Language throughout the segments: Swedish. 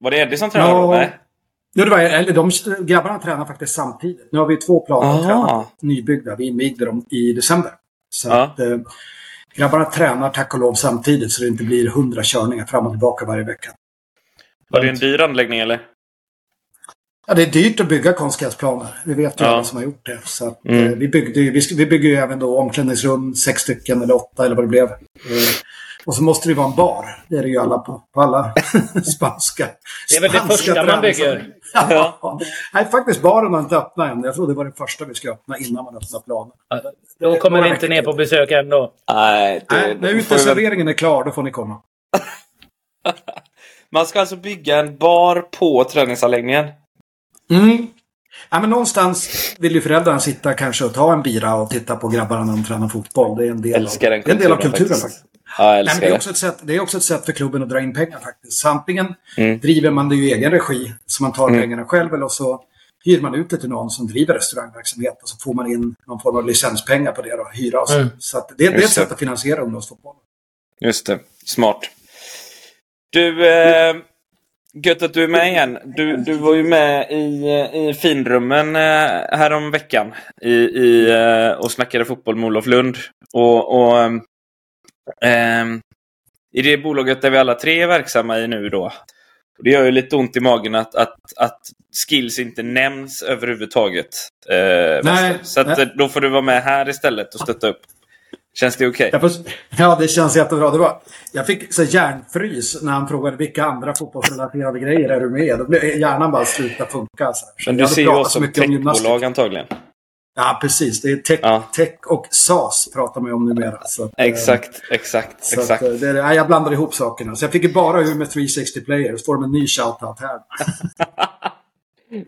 Var det Eddie som tränade ja. då? Nej. Ja, det var, eller de grabbarna tränar faktiskt samtidigt. Nu har vi två planer att träna nybyggda. Vi invigde dem i december. Så ja. att, eh, grabbarna tränar tack och lov samtidigt så det inte blir hundra körningar fram och tillbaka varje vecka. Var det en dyr anläggning eller? Ja, det är dyrt att bygga konstgräsplaner. Vi vet ju ja. alla som har gjort det. Så att, mm. eh, vi, byggde, vi, vi bygger ju även då omklädningsrum, sex stycken eller åtta eller vad det blev. Eh, och så måste det vara en bar. Det är det ju alla på, på alla spanska Det är väl det första man bygger? Ja. Nej, faktiskt baren har inte öppnat än. Jag trodde det var det första vi skulle öppna innan man öppnar planen. Då kommer ni inte ner på besök ändå? Nej, det, Nej när uteserveringen är klar, då får ni komma. man ska alltså bygga en bar på träningsanläggningen? Mm. Ja, men någonstans vill ju föräldrarna sitta kanske och ta en bira och titta på grabbarna när de tränar fotboll. Det är en del, av, en del av kulturen faktiskt. Ja, Nej, det, är också ett sätt, det är också ett sätt för klubben att dra in pengar faktiskt. Så antingen mm. driver man det i egen regi, så man tar mm. pengarna själv, eller så hyr man ut det till någon som driver restaurangverksamhet och så får man in någon form av licenspengar på det och hyra. Och så mm. så det, det är ett sätt att finansiera ungdomsfotbollen. Just det, smart. Du, eh, Gött att du är med igen. Du, du var ju med i, i finrummen eh, härom veckan i, i, eh, och snackade fotboll med Olof Lund. Och, och eh, I det bolaget där vi alla tre är verksamma i nu då. Det gör ju lite ont i magen att, att, att skills inte nämns överhuvudtaget. Eh, nej, så nej. då får du vara med här istället och stötta upp. Känns det okej? Okay? Ja, det känns jättebra. Det var, jag fick så hjärnfrys när han frågade vilka andra fotbollsrelaterade grejer är du med? Då blev hjärnan bara sluta funka. Så Men du ser ju oss som techbolag antagligen. Ja, precis. Det är tech, ja. tech och SAS pratar man ju om numera. Så att, exakt, exakt, så exakt. Att, det, ja, jag blandar ihop sakerna. Så jag fick ju bara ur med 360 players. Får de en ny shoutout här.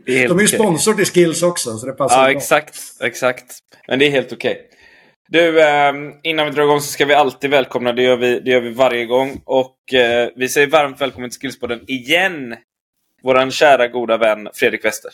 de är ju sponsor till Skills också, så det passar Ja, bra. exakt, exakt. Men det är helt okej. Okay. Du, eh, innan vi drar igång så ska vi alltid välkomna, det gör vi, det gör vi varje gång. Och eh, vi säger varmt välkommen till Skillspodden igen! Våran kära goda vän Fredrik Wester.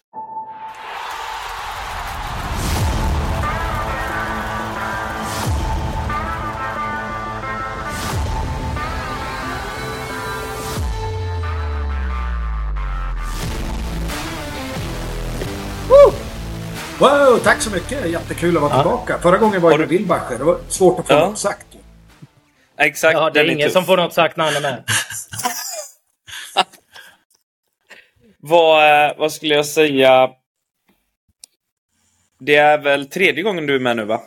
Wow, tack så mycket! Jättekul att vara ja. tillbaka. Förra gången var jag med Wilbacher. Det var svårt att få ja. något sagt. Exakt. Ja, det är ingen som får något sagt när han är med. vad, eh, vad skulle jag säga? Det är väl tredje gången du är med nu, va?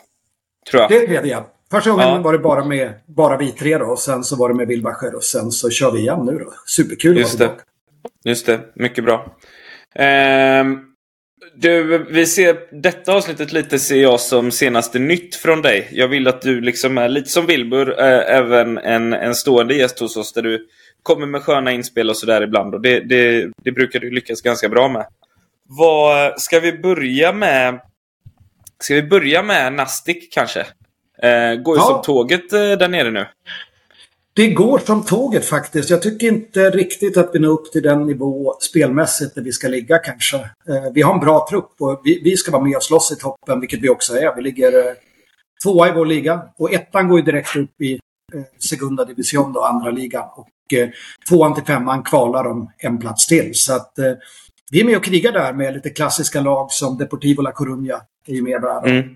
Tror jag. Det är tredje. Första gången ja. var det bara med bara vi tre då. Och sen så var det med Wilbacher och sen så kör vi igen nu då. Superkul Just att vara tillbaka. Det. Just det. Mycket bra. Ehm, du, vi ser detta avsnittet lite ser jag som senaste nytt från dig. Jag vill att du liksom är lite som Wilbur, äh, även en, en stående gäst hos oss där du kommer med sköna inspel och sådär ibland. Och det, det, det brukar du lyckas ganska bra med. Vad, ska vi börja med Ska vi börja med Nastic kanske? Eh, går ju ja. som tåget eh, där nere nu. Det går som tåget faktiskt. Jag tycker inte riktigt att vi når upp till den nivå spelmässigt där vi ska ligga kanske. Eh, vi har en bra trupp och vi, vi, ska vara med och slåss i toppen, vilket vi också är. Vi ligger eh, tvåa i vår liga och ettan går ju direkt upp i eh, Segunda Division, då, andra ligan. Och eh, tvåan till femman kvalar om en plats till. Så att eh, vi är med och krigar där med lite klassiska lag som Deportivo La Coruña är ju med där. Mm.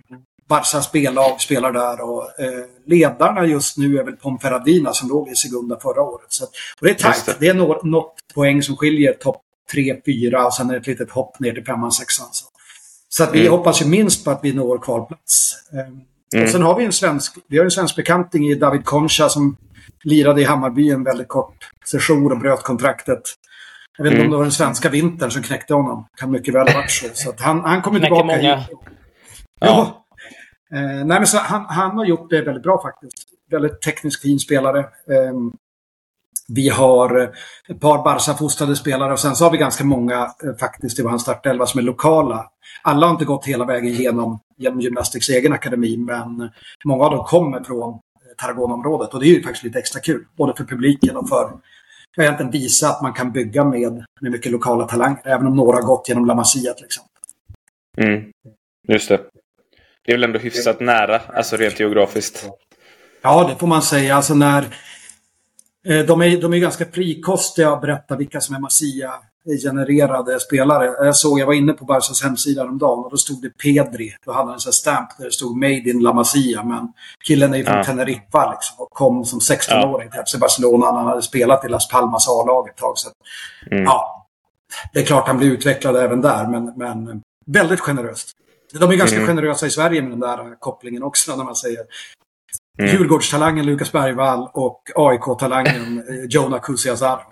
Barca spellag spelar där och eh, ledarna just nu är väl Ponferradina som låg i Segunda förra året. Så, och det är tajt. Det. det. är något, något poäng som skiljer topp 3-4 och sen är det ett litet hopp ner till 5 6 så. så att vi mm. hoppas ju minst på att vi når kvalplats. Eh, mm. Och sen har vi en svensk, vi har en svensk bekanting i David Concha som lirade i Hammarby en väldigt kort session och bröt kontraktet. Jag vet inte mm. om det var den svenska vintern som knäckte honom. Kan mycket väl ha varit så. så att han, han kommer tillbaka många. hit. Ja, Eh, nej, men så han, han, har gjort det väldigt bra faktiskt. Väldigt tekniskt fin spelare. Eh, vi har eh, ett par Barca-fostrade spelare och sen så har vi ganska många eh, faktiskt i vår startelva som är lokala. Alla har inte gått hela vägen genom, genom Gymnastics egen akademi men många av dem kommer från eh, Tarragona-området och det är ju faktiskt lite extra kul. Både för publiken och för att egentligen visa att man kan bygga med, med mycket lokala talanger. Även om några har gått genom La Masia till exempel. Mm. Just det. Det är väl ändå hyfsat nära, alltså rent geografiskt. Ja, det får man säga. Alltså när, Eh, de är, de är ganska frikostiga att berätta vilka som är Masia-genererade spelare. Jag såg, jag var inne på Barcas hemsida dagen och då stod det Pedri. Då hade han en sån stamp där det stod Made in La Masia. Men killen är ju från ja. Teneriffa liksom, och kom som 16-åring ja. till Barcelona. Han hade spelat i Las Palmas A-lag ett tag. Så, mm. ja, det är klart han blir utvecklad även där, men, men väldigt generöst. De är ganska mm. generösa i Sverige med den där kopplingen också när man säger Mm. Djurgårdstalangen Lukas Bergvall och AIK-talangen eh, Jonah Kusiasar.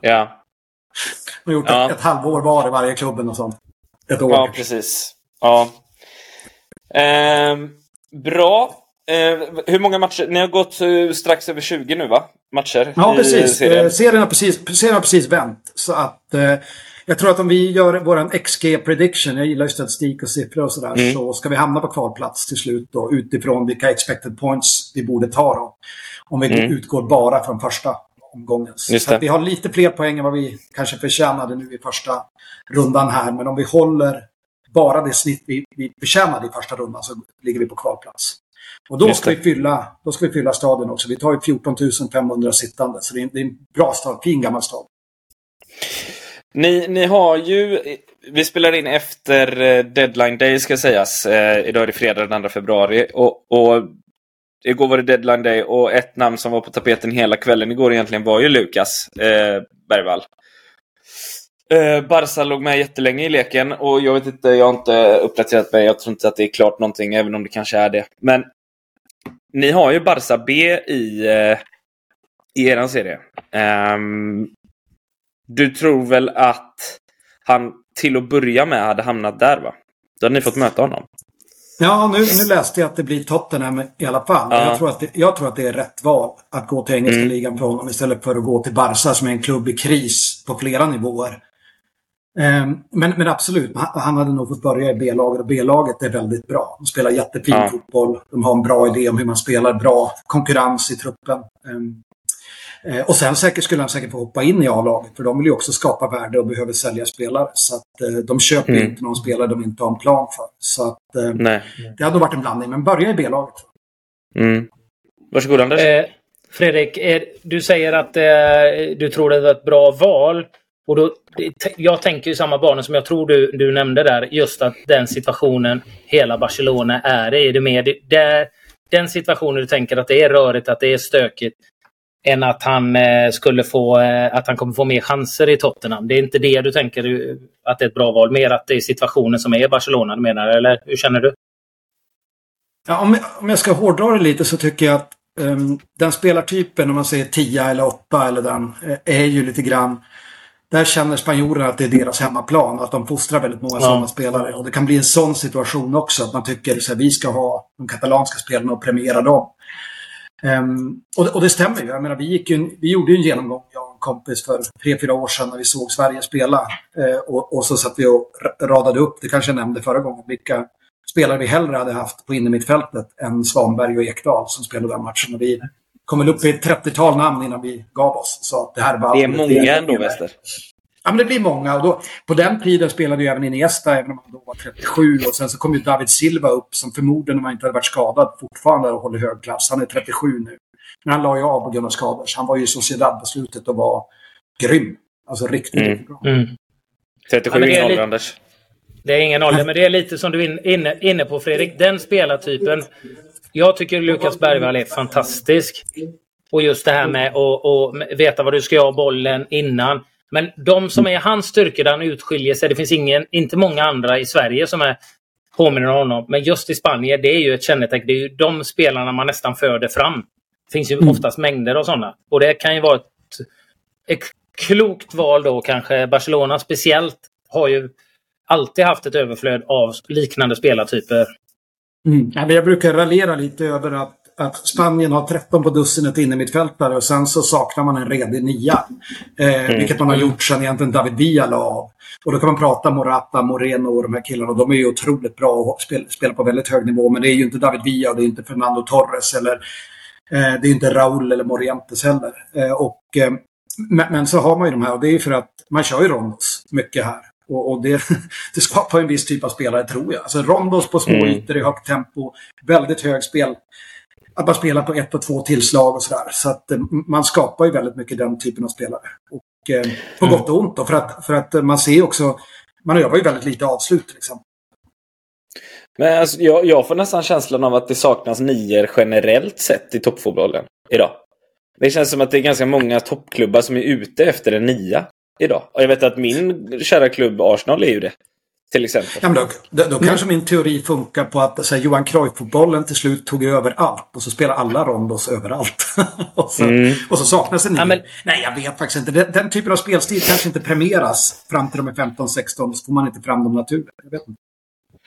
ja. De har gjort ja. ett, ett halvår var i varje klubben och sånt. Ett år. Ja, precis. Ja. Eh, bra. Eh, hur många matcher? Ni har gått uh, strax över 20 nu va? Matcher Ja, precis. Serien. Eh, serien, har precis, serien har precis vänt. Så att eh, jag tror att om vi gör vår XG prediction, jag gillar ju statistik och siffror och sådär, mm. så ska vi hamna på kvalplats till slut då utifrån vilka expected points vi borde ta då. Om vi mm. utgår bara från första omgången. Så vi har lite fler poäng än vad vi kanske förtjänade nu i första rundan här, men om vi håller bara det snitt vi, vi förtjänade i första rundan så ligger vi på kvalplats. Och då ska, vi fylla, då ska vi fylla staden också. Vi tar ju 14 500 sittande, så det är, en, det är en bra stad, fin gammal stad. Ni, ni har ju, vi spelar in efter eh, deadline day ska sägas. Eh, idag är det fredag den 2 februari. Och, och igår var det deadline day och ett namn som var på tapeten hela kvällen igår egentligen var ju Lukas eh, Bergvall. Eh, Barca låg med jättelänge i leken och jag vet inte, jag har inte uppdaterat mig. Jag tror inte att det är klart någonting, även om det kanske är det. Men ni har ju Barca B i, eh, i er serie. Um, du tror väl att han till att börja med hade hamnat där va? Då hade ni fått möta honom. Ja, nu, nu läste jag att det blir Tottenham i alla fall. Ja. Jag, tror att det, jag tror att det är rätt val att gå till engelska mm. ligan för honom istället för att gå till Barca som är en klubb i kris på flera nivåer. Um, men, men absolut, han hade nog fått börja i B-laget och B-laget är väldigt bra. De spelar jättefin ja. fotboll, de har en bra idé om hur man spelar, bra konkurrens i truppen. Um, och sen säkert skulle han säkert få hoppa in i A-laget för de vill ju också skapa värde och behöver sälja spelare. Så att eh, de köper mm. inte någon spelare de inte har en plan för. Så att eh, Nej. det hade nog varit en blandning, men börja i B-laget. Mm. Varsågod Anders. Eh, Fredrik, är, du säger att eh, du tror det var ett bra val. Och då, jag tänker ju samma banor som jag tror du, du nämnde där. Just att den situationen hela Barcelona är i. Är det det, den situationen du tänker att det är rörigt, att det är stökigt än att han eh, skulle få eh, att han kommer få mer chanser i Tottenham. Det är inte det du tänker att det är ett bra val, mer att det är situationen som är i Barcelona du menar, eller hur känner du? Ja, om, jag, om jag ska hårdra det lite så tycker jag att um, den spelartypen, om man säger 10 eller 8 eller den, eh, är ju lite grann där känner spanjorerna att det är deras hemmaplan, att de fostrar väldigt många ja. sådana spelare. Och det kan bli en sån situation också, att man tycker att vi ska ha de katalanska spelarna och premiera dem. Um, och, och, det stämmer ju. Jag menar, vi, gick ju, vi gjorde ju en genomgång, jag och en kompis, för tre, fyra år sedan när vi såg Sverige spela. Uh, och, och, så satt vi och radade upp, det kanske jag nämnde förra gången, vilka spelare vi hellre hade haft på innermittfältet än Svanberg och Ekdal som spelade den matchen. Och vi kom väl upp i ett 30-tal namn innan vi gav oss. Så det här var det är många ändå, Wester. Ja, men det blir många. Och då, på den tiden spelade ju även Iniesta, även om han då var 37. Och sen så kom ju David Silva upp, som förmodligen om han inte hade varit skadad fortfarande håller hög klass. Han är 37 nu. Men han la ju av på grund av skador. Så han var ju i Sociedad på slutet och var grym. Alltså riktigt, mm. riktigt bra. Mm. 37 ja, ingen ålder, Anders. Det är ingen ålder, men det är lite som du är inne, inne på Fredrik. Den spelartypen. Jag tycker Lukas Bergvall är fantastisk. Och just det här med att veta vad du ska göra bollen innan. Men de som är hans styrkor där han utskiljer sig, det finns ingen, inte många andra i Sverige som är påminner om honom. Men just i Spanien, det är ju ett kännetecken. Det är ju de spelarna man nästan föder fram. Det finns ju mm. oftast mängder av sådana. Och det kan ju vara ett, ett klokt val då kanske. Barcelona speciellt har ju alltid haft ett överflöd av liknande spelartyper. Mm. Jag brukar raljera lite över att att Spanien har 13 på dussinet innermittfältare och sen så saknar man en redig nia. Eh, mm. Vilket man har gjort sedan egentligen David Villa la av. Och då kan man prata Morata, Moreno och de här killarna. De är ju otroligt bra och spelar på väldigt hög nivå. Men det är ju inte David Villa och det är inte Fernando Torres eller eh, det är inte Raúl eller Morientes heller. Eh, och, eh, men, men, så har man ju de här och det är för att man kör ju rondos mycket här. Och, och det, det, skapar en viss typ av spelare tror jag. Alltså rondos på små mm. ytor i högt tempo, väldigt hög spel att man spelar på ett och två tillslag och sådär. Så att eh, man skapar ju väldigt mycket den typen av spelare. Och eh, på mm. gott och ont då, för att, för att man ser också, man jobbar ju väldigt lite avslut till exempel. Men alltså, jag, jag får nästan känslan av att det saknas nior generellt sett i toppfotbollen idag. Det känns som att det är ganska många toppklubbar som är ute efter en nia idag. Och jag vet att min kära klubb Arsenal är ju det. Till exempel. Ja, men då, då, då mm. kanske min teori funkar på att så här, Johan Cruyff-fotbollen till slut tog över allt. Och så spelar alla rondos överallt. och, så, mm. och så saknas en ny. Ja, men... Nej, jag vet faktiskt inte. Den, den, typen av spelstil kanske inte premieras fram till de är 15-16. Så får man inte fram dem naturligt. Jag vet inte.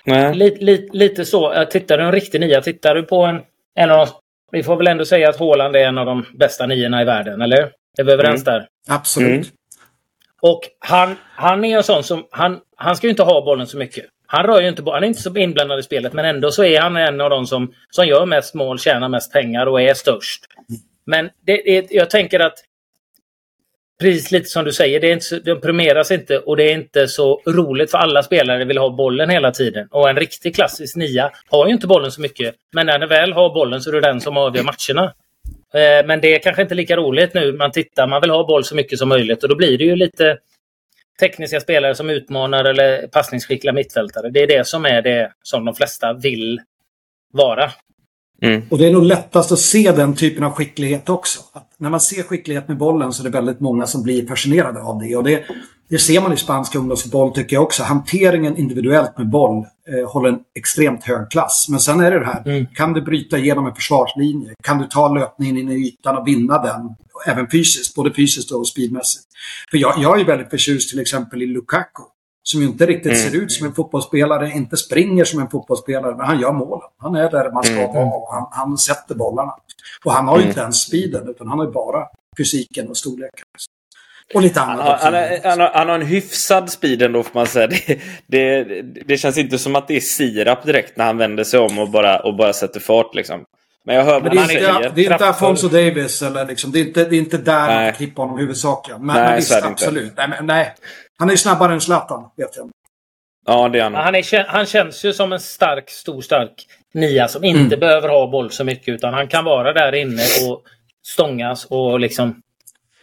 Nej. Lite, lite, lite så. Tittar du en riktig nia, tittar du på en, en av Vi får väl ändå säga att Haaland är en av de bästa niorna i världen, eller? Är vi överens mm. där? Absolut. Mm. Och han, han är en sån som, han, han ska ju inte ha bollen så mycket. Han rör ju inte bollen, Han är inte så inblandad i spelet, men ändå så är han en av de som, som gör mest mål, tjänar mest pengar och är störst. Men det, är, jag tänker att precis lite som du säger, det, är inte, det premieras inte och det är inte så roligt för alla spelare vill ha bollen hela tiden. Och en riktig klassisk nia har ju inte bollen så mycket. Men när den väl har bollen så är det den som avgör matcherna. Eh, men det är kanske inte lika roligt nu. Man tittar, man vill ha boll så mycket som möjligt och då blir det ju lite tekniska spelare som utmanar eller passningsskickliga mittfältare. Det är det som är det som de flesta vill vara. Mm. Och det är nog lättast att se den typen av skicklighet också. Att när man ser skicklighet med bollen så är det väldigt många som blir fascinerade av det. Och det, det ser man i spansk ungdomsboll tycker jag också. Hanteringen individuellt med boll eh, håller en extremt hög klass. Men sen är det det här, mm. kan du bryta igenom en försvarslinje? Kan du ta löpningen in i ytan och vinna den? Även fysiskt, både fysiskt och speedmässigt. För jag, jag är väldigt förtjust till exempel i Lukaku. Som ju inte riktigt mm. ser ut som en fotbollsspelare, inte springer som en fotbollsspelare, men han gör målen. Han är där man ska mm. vara och han, han sätter bollarna. Och han har ju mm. inte ens speeden, utan han har ju bara fysiken och storleken. Och lite annat han, han, han, har, han, har, en hyfsad speed ändå får man säga. Det, det, det, känns inte som att det är sirap direkt när han vänder sig om och bara, och bara sätter fart liksom. Men jag hör vad han säger. Det är inte Afonso Davis eller liksom. Det är inte, det är inte där nej. man klippa honom huvudsakligen. Men, nej, men visst, absolut. Nej, men, nej, Han är snabbare än Zlatan, vet jag. Ja, det är han. Han, är, han känns ju som en stark, stor, stark nia som inte mm. behöver ha boll så mycket. Utan han kan vara där inne och stångas och liksom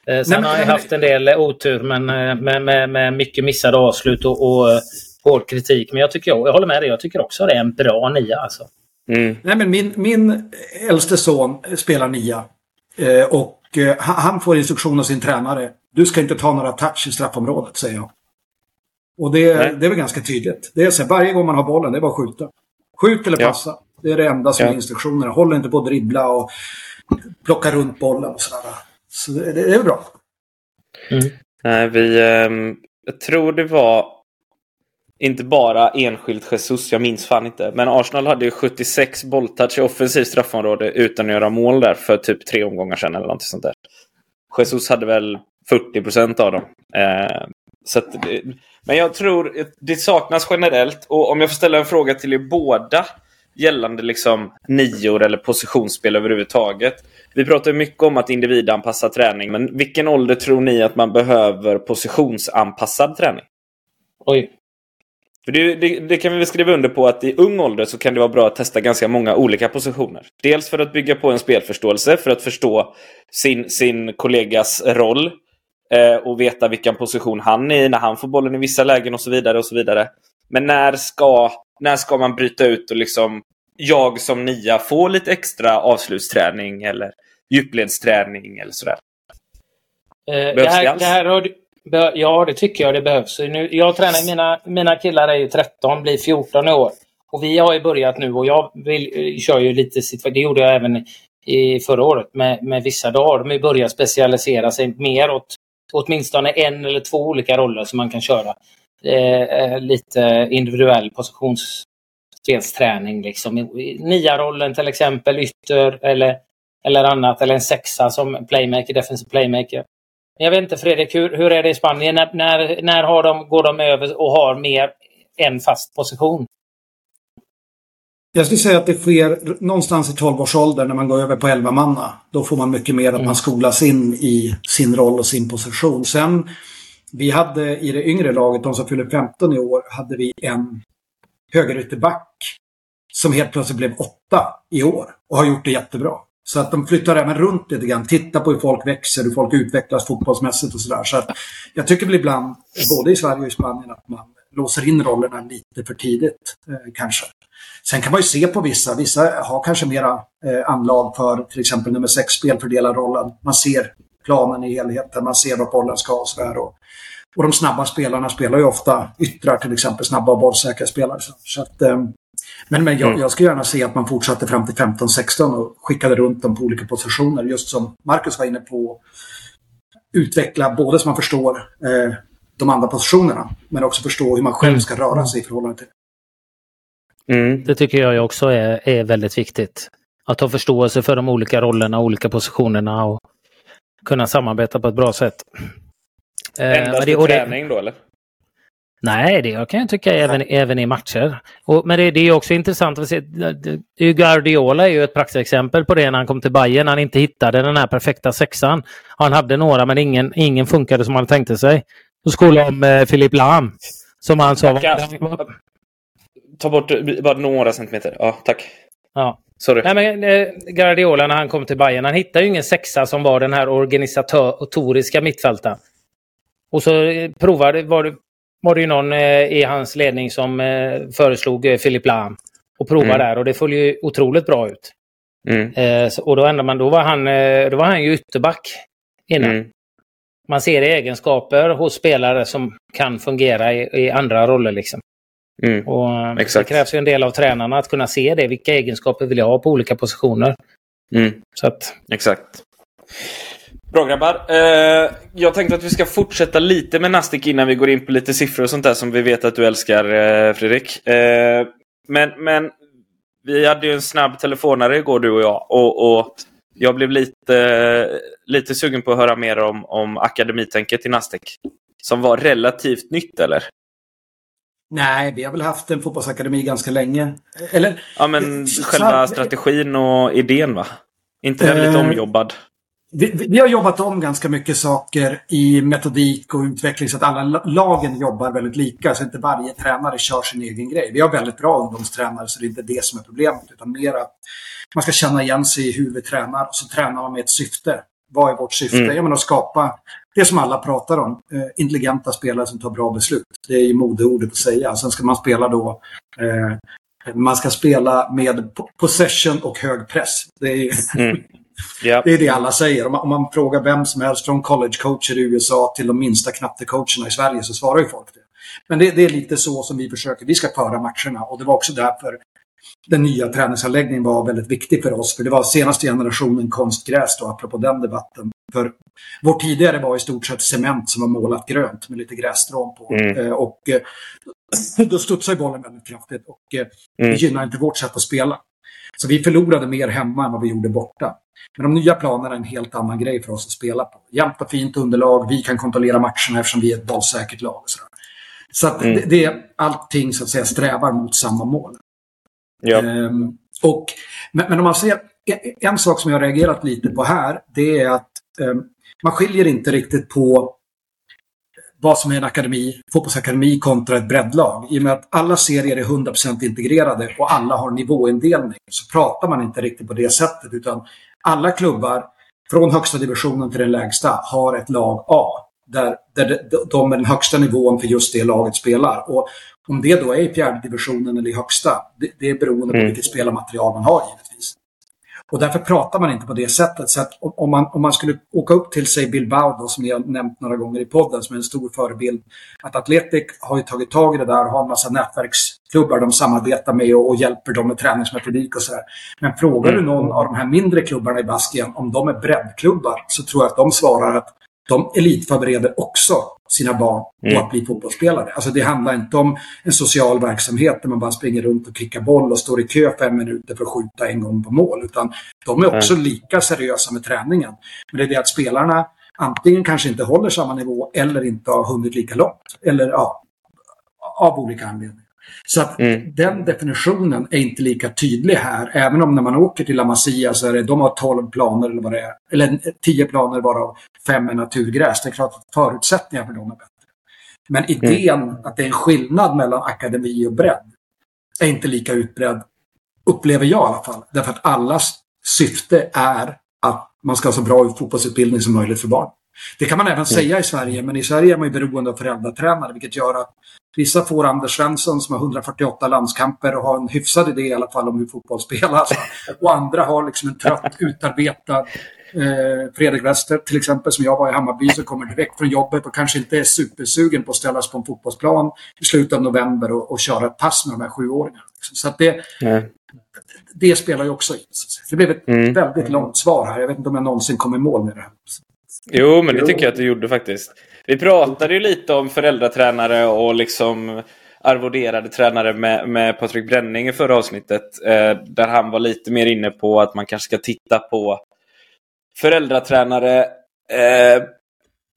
Eh, sen Nej, har jag haft en del otur men eh, med, med, med mycket missade avslut och, och eh, hård kritik. Men jag, tycker, jag håller med dig, jag tycker också det är en bra nia. Alltså. Mm. Nej, men min, min äldste son spelar nia. Eh, och eh, han får instruktion av sin tränare. Du ska inte ta några touch i straffområdet, säger jag. Och det, det är väl ganska tydligt. Det är så här, varje gång man har bollen, det är bara att skjuta. Skjut eller passa. Ja. Det är det enda som ja. är instruktionerna. Håll inte på att dribbla och plocka runt bollen och sådär. Så det, det är bra. Mm. Nej, vi, eh, jag tror det var inte bara enskilt Jesus, jag minns fan inte. Men Arsenal hade ju 76 bolltouch i offensivt straffområde utan att göra mål där för typ tre omgångar sedan eller något sånt där. Jesus hade väl 40 procent av dem. Eh, så att, men jag tror det saknas generellt och om jag får ställa en fråga till er båda gällande liksom nior eller positionsspel överhuvudtaget. Vi pratar mycket om att individanpassa träning, men vilken ålder tror ni att man behöver positionsanpassad träning? Oj. För det, det, det, kan vi väl skriva under på att i ung ålder så kan det vara bra att testa ganska många olika positioner. Dels för att bygga på en spelförståelse, för att förstå sin, sin kollegas roll eh, och veta vilken position han är i när han får bollen i vissa lägen och så vidare. och så vidare. Men när ska, när ska man bryta ut och liksom jag som nia få lite extra avslutsträning eller djupledsträning eller sådär? Eh, behövs det, här, det, alls? det här har, Ja, det tycker jag det behövs. Nu, jag tränar, mina, mina killar är ju 13, blir 14 i år. Och vi har ju börjat nu och jag vill, eh, kör ju lite, det gjorde jag även i förra året med, med vissa dagar. De börjar specialisera sig mer åt åtminstone en eller två olika roller som man kan köra. Eh, lite individuell positionsspelsträning. Liksom. Nia-rollen till exempel, ytter eller, eller annat. Eller en sexa som playmaker, defensive playmaker. Jag vet inte Fredrik, hur, hur är det i Spanien? När, när, när har de, går de över och har mer en fast position? Jag skulle säga att det sker någonstans i 12-årsåldern när man går över på 11 manna. Då får man mycket mer att mm. man skolas in i sin roll och sin position. Sen, vi hade i det yngre laget, de som fyller 15 i år, hade vi en högerytterback som helt plötsligt blev åtta i år och har gjort det jättebra. Så att de flyttar även runt lite grann. Titta på hur folk växer, hur folk utvecklas fotbollsmässigt och sådär. Så att jag tycker väl ibland, både i Sverige och i Spanien, att man låser in rollerna lite för tidigt eh, kanske. Sen kan man ju se på vissa. Vissa har kanske mera eh, anlag för till exempel nummer sex spelfördelarrollen. Man ser planen i helheten, man ser vad bollen ska och sådär. Och, och de snabba spelarna spelar ju ofta yttrar till exempel, snabba och bollsäkra spelare. Så att, eh, men men jag, mm. jag skulle gärna se att man fortsatte fram till 15-16 och skickade runt dem på olika positioner. Just som Marcus var inne på. Utveckla både så man förstår eh, de andra positionerna, men också förstå hur man själv ska röra sig i förhållande till mm. Det tycker jag också är, är väldigt viktigt. Att ha förståelse för de olika rollerna, olika positionerna och kunna samarbeta på ett bra sätt. Endast i träning då eller? Nej, det kan jag tycka även, även i matcher. Och, men det, det, är också intressant att se. Guardiola är ju ett praktexempel på det när han kom till Bayern. Han inte hittade den här perfekta sexan. Han hade några men ingen, ingen funkade som han tänkte sig. Så skolade om eh, Philip Lahm. Som han sa... Var... Ta bort bara några centimeter. Ja, tack. Ja. Sorry. Nej, men, eh, Guardiola när han kom till Bayern, han hittade ju ingen sexa som var den här organisatoriska mittfältaren. Och så eh, provade, var det, var det ju någon eh, i hans ledning som eh, föreslog eh, Philip Lahm. Och prova mm. där och det föll ju otroligt bra ut. Mm. Eh, så, och då, ändrade man, då, var han, då var han ju ytterback innan. Mm. Man ser egenskaper hos spelare som kan fungera i, i andra roller. liksom. Mm. Och Exakt. Det krävs ju en del av tränarna att kunna se det. Vilka egenskaper vill jag ha på olika positioner? Mm. Så att... Exakt. Bra grabbar. Eh, jag tänkte att vi ska fortsätta lite med Nastic innan vi går in på lite siffror och sånt där som vi vet att du älskar eh, Fredrik. Eh, men, men vi hade ju en snabb telefonare igår du och jag. Och, och jag blev lite, lite sugen på att höra mer om, om akademitänket i Nastic. Som var relativt nytt eller? Nej, vi har väl haft en fotbollsakademi ganska länge. Eller, ja, men själva strategin och idén va? Inte den lite omjobbad? Vi, vi, har jobbat om ganska mycket saker i metodik och utveckling så att alla lagen jobbar väldigt lika. Så inte varje tränare kör sin egen grej. Vi har väldigt bra ungdomstränare så det är inte det som är problemet. Utan mer att man ska känna igen sig i hur vi tränar och så tränar man med ett syfte. Vad är vårt syfte? Mm. Ja, men att skapa det som alla pratar om. Eh, intelligenta spelare som tar bra beslut. Det är ju modeordet att säga. Sen ska man spela då eh, man ska spela med possession och hög press. Det är, mm. Yep. Det är det alla säger. Om man, om man, frågar vem som helst från collegecoacher i USA till de minsta knattecoacherna i Sverige så svarar ju folk det. Men det, det, är lite så som vi försöker. Vi ska föra matcherna och det var också därför den nya träningsanläggningen var väldigt viktig för oss. För det var senaste generationen konstgräs då, apropå den debatten. För vår tidigare var i stort sett cement som var målat grönt med lite grässtrån på. Mm. Eh, och eh, då studsar bollen väldigt kraftigt och eh, mm. det gynnar inte vårt sätt att spela. Så vi förlorade mer hemma än vad vi gjorde borta. Men de nya planerna är en helt annan grej för oss att spela på. Jämnt och fint underlag, vi kan kontrollera matcherna eftersom vi är ett bollsäkert lag. Och sådär. Så att mm. det, det, är allting så att säga strävar mot samma mål. Ja. Ehm, och, men, men, om man ser, en sak som jag har reagerat lite på här, det är att um, man skiljer inte riktigt på vad som är en akademi, fotbollsakademi kontra ett breddlag. I och med att alla serier är 100% integrerade och alla har nivåindelning så pratar man inte riktigt på det sättet utan alla klubbar från högsta divisionen till den lägsta har ett lag A. Där, där de med den högsta nivån för just det laget spelar. Och om det då är i fjärde divisionen eller i högsta, det, det är beroende på mm. vilket spelarmaterial man har givetvis. Och därför pratar man inte på det sättet. Så om man, om man skulle åka upp till, sig Bilbao, då, som ni har nämnt några gånger i podden, som är en stor förebild. Att Atletic har ju tagit tag i det där och har en massa nätverksklubbar de samarbetar med och, och hjälper dem med träningsmetodik och sådär. Men frågar mm. du någon av de här mindre klubbarna i Baskien om de är breddklubbar så tror jag att de svarar att de elitförbereder också sina barn på mm. att bli fotbollsspelare. Alltså det handlar inte om en social verksamhet där man bara springer runt och kickar boll och står i kö fem minuter för att skjuta en gång på mål. Utan de är också mm. lika seriösa med träningen. Men det är det att spelarna antingen kanske inte håller samma nivå eller inte har hunnit lika långt. Eller ja, av olika anledningar. Så att mm. den definitionen är inte lika tydlig här. Även om när man åker till La Masia så är det, de har 12 planer eller vad det är. Eller 10 planer varav fem är naturgräs. Det är klart att förutsättningarna för dem är bättre. Men idén mm. att det är en skillnad mellan akademi och bredd är inte lika utbredd Upplever jag i alla fall. Därför att allas syfte är att man ska ha så bra fotbollsutbildning som möjligt för barn. Det kan man även mm. säga i Sverige, men i Sverige är man ju beroende av föräldratränare, vilket gör att vissa får Anders Svensson som har 148 landskamper och har en hyfsad idé i alla fall om hur fotboll spelas. Och andra har liksom en trött, utarbetad eh, Fredrik Wester till exempel, som jag var i Hammarby, som kommer direkt från jobbet och kanske inte är supersugen på att ställas på en fotbollsplan i slutet av november och, och köra ett pass med de här sjuåringarna. Så att det, det spelar ju också in. Det blev ett mm. väldigt långt svar här. Jag vet inte om jag någonsin kom i mål med det. Jo, men det tycker jag att du gjorde faktiskt. Vi pratade ju lite om föräldratränare och liksom arvoderade tränare med, med Patrik Bränning i förra avsnittet. Eh, där han var lite mer inne på att man kanske ska titta på föräldratränare eh,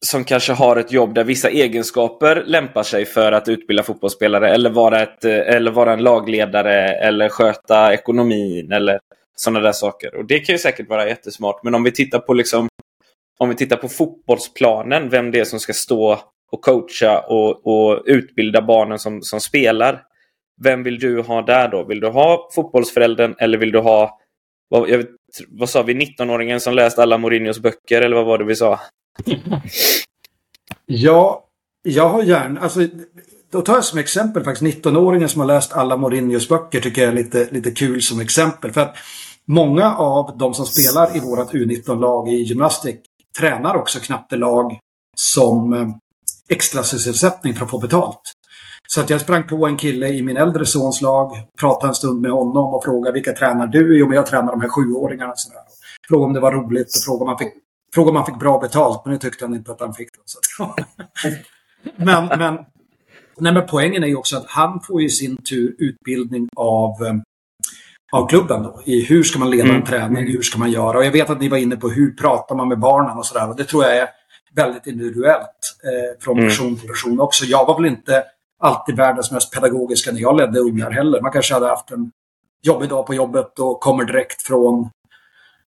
som kanske har ett jobb där vissa egenskaper lämpar sig för att utbilda fotbollsspelare eller vara, ett, eh, eller vara en lagledare eller sköta ekonomin eller sådana där saker. Och Det kan ju säkert vara jättesmart. Men om vi tittar på liksom om vi tittar på fotbollsplanen, vem det är som ska stå och coacha och, och utbilda barnen som, som spelar. Vem vill du ha där då? Vill du ha fotbollsföräldern eller vill du ha vad, vet, vad sa vi, 19-åringen som läst alla Mourinhos böcker eller vad var det vi sa? Ja, jag har gärna, alltså då tar jag som exempel faktiskt 19-åringen som har läst alla Mourinhos böcker tycker jag är lite, lite kul som exempel. För att många av de som spelar i vårt U19-lag i gymnastik tränar också knattelag som eh, extra sysselsättning för att få betalt. Så att jag sprang på en kille i min äldre sons lag, pratade en stund med honom och frågade vilka tränar du? Jo, men jag tränar de här sjuåringarna. Sådär. Frågade om det var roligt och frågade om han fick, frågade om han fick bra betalt, men det tyckte han inte att han fick. Så. men, men, nej, men poängen är ju också att han får i sin tur utbildning av eh, av klubben då, i hur ska man leda en mm. träning, hur ska man göra? Och jag vet att ni var inne på hur pratar man med barnen och sådär. Och det tror jag är väldigt individuellt eh, från mm. person till person också. Jag var väl inte alltid världens mest pedagogiska när jag ledde ungar heller. Man kanske hade haft en jobbig dag på jobbet och kommer direkt från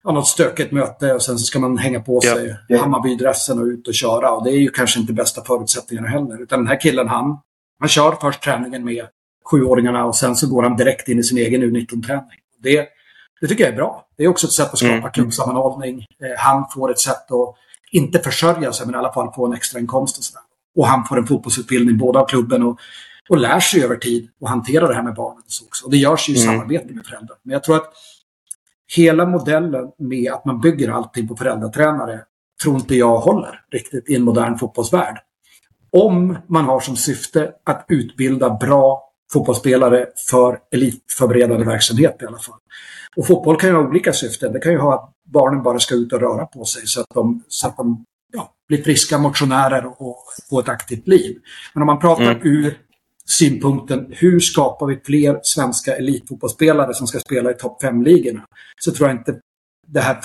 ja, något stökigt möte och sen så ska man hänga på sig ja, ja. Hammarbydressen och ut och köra. Och det är ju kanske inte bästa förutsättningarna heller. Utan den här killen, han, han kör först träningen med sjuåringarna och sen så går han direkt in i sin egen U19-träning. Det, det tycker jag är bra. Det är också ett sätt att skapa mm. klubbsammanhållning. Eh, han får ett sätt att inte försörja sig men i alla fall få en extrainkomst och sådär. Och han får en fotbollsutbildning både av klubben och, och lär sig över tid att hantera det här med barnen. också. Och det görs ju i mm. samarbete med föräldrar. Men jag tror att hela modellen med att man bygger allting på föräldratränare tror inte jag håller riktigt i en modern fotbollsvärld. Om man har som syfte att utbilda bra fotbollsspelare för elitförberedande verksamhet i alla fall. Och fotboll kan ju ha olika syften. Det kan ju ha att barnen bara ska ut och röra på sig så att de, så att de ja, blir friska motionärer och får ett aktivt liv. Men om man pratar mm. ur synpunkten hur skapar vi fler svenska elitfotbollsspelare som ska spela i topp 5-ligorna så tror jag inte det här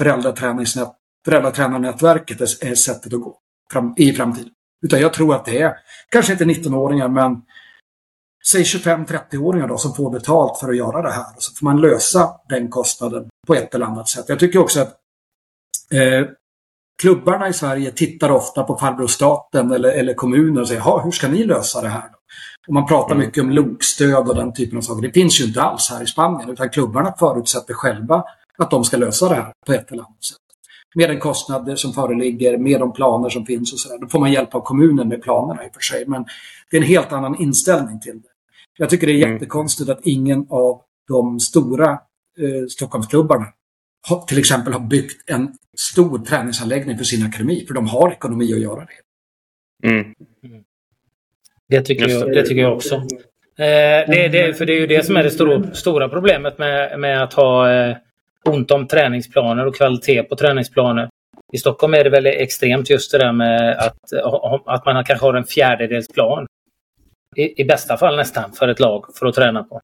föräldratränarnätverket är sättet att gå fram, i framtiden. Utan jag tror att det är, kanske inte 19-åringar, men säg 25-30-åringar då som får betalt för att göra det här. Så får man lösa den kostnaden på ett eller annat sätt. Jag tycker också att eh, klubbarna i Sverige tittar ofta på farbror staten eller, eller kommuner och säger, hur ska ni lösa det här? Och man pratar mm. mycket om lokstöd och den typen av saker. Det finns ju inte alls här i Spanien utan klubbarna förutsätter själva att de ska lösa det här på ett eller annat sätt. Med den kostnad som föreligger, med de planer som finns och sådär. Då får man hjälp av kommunen med planerna i och för sig. Men det är en helt annan inställning till det. Jag tycker det är mm. jättekonstigt att ingen av de stora eh, Stockholmsklubbarna har, till exempel har byggt en stor träningsanläggning för sin akademi. För de har ekonomi att göra det. Mm. Det, tycker jag, det tycker jag också. Eh, det, det, för det är ju det som är det stora, stora problemet med, med att ha eh, ont om träningsplaner och kvalitet på träningsplaner. I Stockholm är det väl extremt just det där med att, att man kanske har en fjärdedels plan i, i bästa fall nästan, för ett lag för att träna på.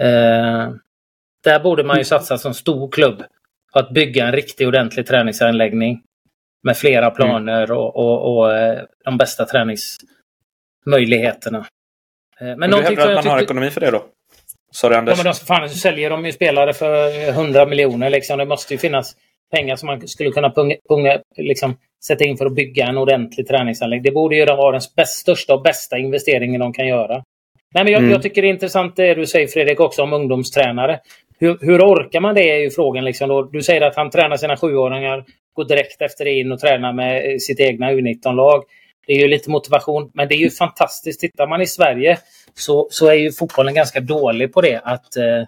Eh, där borde man ju satsa som stor klubb på att bygga en riktig ordentlig träningsanläggning med flera mm. planer och, och, och eh, de bästa träningsmöjligheterna. Eh, men, men du hävdar att man har ekonomi för det då? Sorry Anders. Ja, men de, fan, så säljer de ju spelare för 100 miljoner. Liksom. Det måste ju finnas pengar som man skulle kunna punga, punga, liksom, sätta in för att bygga en ordentlig träningsanläggning. Det borde ju vara den bäst, största och bästa investeringen de kan göra. Nej, men jag, mm. jag, tycker det är intressant det du säger Fredrik också om ungdomstränare. hur, hur orkar man det är ju frågan. Liksom då. Du säger att han tränar sina sjuåringar, går direkt efter det in och tränar med sitt egna U19-lag. Det är ju lite motivation, men det är ju fantastiskt. Tittar man i Sverige så, så är ju fotbollen ganska dålig på det. Att, eh,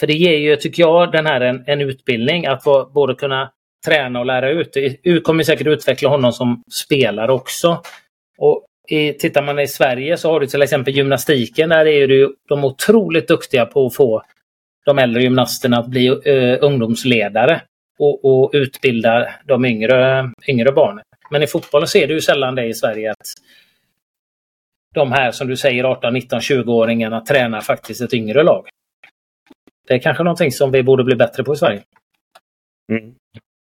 för det ger ju, tycker jag, den här en, en utbildning att både kunna träna och lära ut. Det kommer säkert utveckla honom som spelare också. Och i, tittar man i Sverige så har du till exempel gymnastiken. Där är ju de otroligt duktiga på att få de äldre gymnasterna att bli uh, ungdomsledare och, och utbilda de yngre, yngre barnen. Men i fotbollen ser du ju sällan det i Sverige att de här som du säger 18, 19, 20-åringarna tränar faktiskt ett yngre lag. Det är kanske någonting som vi borde bli bättre på i Sverige. Mm.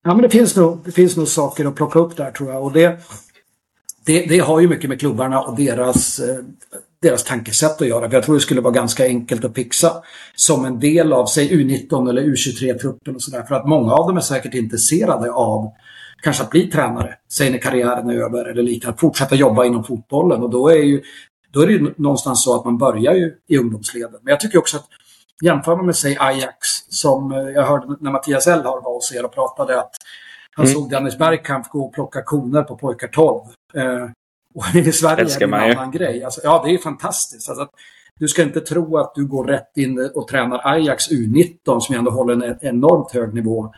Ja, men det finns, nog, det finns nog saker att plocka upp där tror jag. Och det, det, det har ju mycket med klubbarna och deras, eh, deras tankesätt att göra. För jag tror det skulle vara ganska enkelt att fixa som en del av, säg U19 eller U23-truppen och sådär. För att många av dem är säkert intresserade av kanske att bli tränare, säg när karriären är över eller liknande, att fortsätta jobba inom fotbollen. Och då är, ju, då är det ju någonstans så att man börjar ju i ungdomsleden. Men jag tycker också att jämför man med, säg Ajax, som eh, jag hörde när Mattias Elhar var hos er och pratade att han mm. såg Dennis Bergkamp gå och plocka koner på pojkar 12. Eh, och i Sverige är det en annan grej. Alltså, ja, det är fantastiskt. Alltså, du ska inte tro att du går rätt in och tränar Ajax U19 som ändå håller en enormt hög nivå.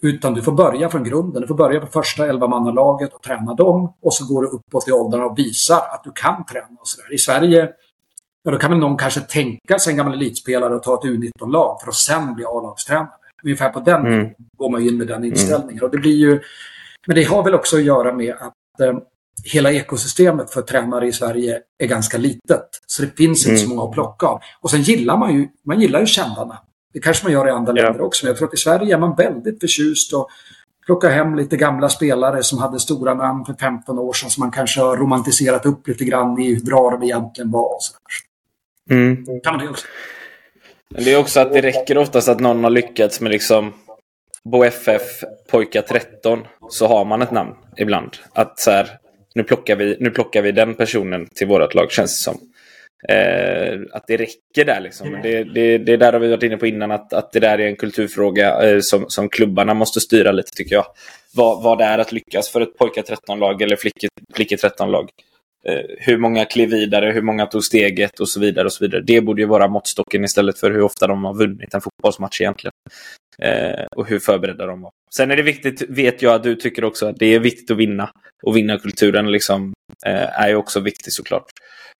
Utan du får börja från grunden. Du får börja på första elvamannalaget och träna dem. Och så går du uppåt i åldrarna och visar att du kan träna. Och så där. I Sverige ja, då kan väl någon kanske tänka sig en gammal elitspelare och ta ett U19-lag för att sen bli A-lagstränare. Ungefär på den mm. går man in med den inställningen. Mm. Och det blir ju, men det har väl också att göra med att eh, hela ekosystemet för tränare i Sverige är ganska litet. Så det finns inte mm. så många att plocka av. Och sen gillar man ju, man gillar ju kändarna. Det kanske man gör i andra ja. länder också. Men jag tror att i Sverige är man väldigt förtjust och plocka hem lite gamla spelare som hade stora namn för 15 år sedan som man kanske har romantiserat upp lite grann i hur bra de egentligen var. Och så mm. Kan man det också. Men det är också att det räcker oftast att någon har lyckats med liksom Bo FF pojkar 13 så har man ett namn ibland. Att så här, nu plockar vi, nu plockar vi den personen till vårt lag känns det som. Eh, att det räcker där liksom. Det, det, det där har vi varit inne på innan att, att det där är en kulturfråga eh, som, som klubbarna måste styra lite tycker jag. Vad, vad det är att lyckas för ett pojkar 13-lag eller flickor 13-lag. Eh, hur många klev vidare, hur många tog steget och så vidare. och så vidare. Det borde ju vara måttstocken istället för hur ofta de har vunnit en fotbollsmatch egentligen. Eh, och hur förberedda de var. Sen är det viktigt, vet jag att du tycker också, att det är viktigt att vinna. Och vinnarkulturen liksom, eh, är ju också viktig såklart.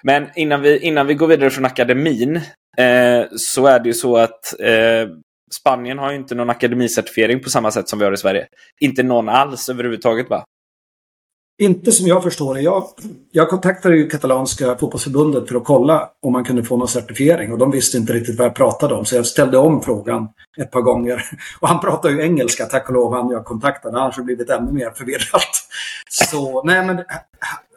Men innan vi, innan vi går vidare från akademin eh, så är det ju så att eh, Spanien har ju inte någon akademicertifiering på samma sätt som vi har i Sverige. Inte någon alls överhuvudtaget va? Inte som jag förstår det. Jag, jag kontaktade ju katalanska fotbollsförbundet för att kolla om man kunde få någon certifiering och de visste inte riktigt vad jag pratade om så jag ställde om frågan ett par gånger. Och han pratar ju engelska, tack och lov, han jag kontaktade. Annars hade blivit ännu mer förvirrat. Så nej, men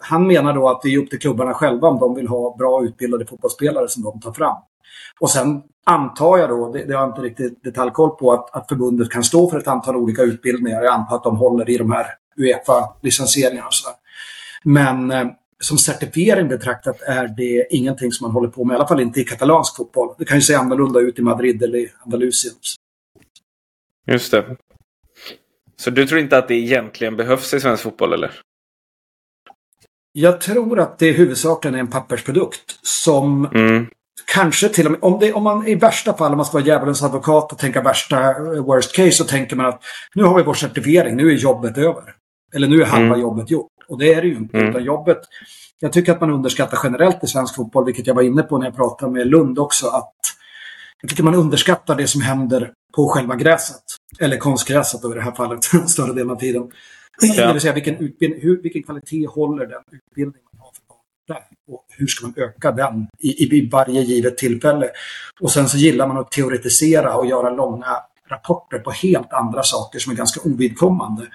han menar då att det är upp till klubbarna själva om de vill ha bra utbildade fotbollsspelare som de tar fram. Och sen antar jag då, det, det har jag inte riktigt detaljkoll på, att, att förbundet kan stå för ett antal olika utbildningar. Jag antar att de håller i de här Uefa-licensieringarna och sådär. Men eh, som certifiering betraktat är det ingenting som man håller på med, i alla fall inte i katalansk fotboll. Det kan ju se annorlunda ut i Madrid eller i Andalusien. Just det. Så du tror inte att det egentligen behövs i svensk fotboll, eller? Jag tror att det huvudsakligen är en pappersprodukt som mm. kanske till och med, om, det, om man i värsta fall, om man ska vara djävulens advokat och tänka värsta eh, worst case, så tänker man att nu har vi vår certifiering, nu är jobbet över. Eller nu är halva mm. jobbet gjort. Och det är det ju inte. Mm. Utan jobbet, jag tycker att man underskattar generellt i svensk fotboll, vilket jag var inne på när jag pratade med Lund också, att jag tycker man underskattar det som händer på själva gräset. Eller konstgräset då i det här fallet, större delen av tiden. Ja. Det vill säga vilken, utbildning, hur, vilken kvalitet håller den utbildning man har för barn Och hur ska man öka den i, i varje givet tillfälle? Och sen så gillar man att teoretisera och göra långa rapporter på helt andra saker som är ganska ovidkommande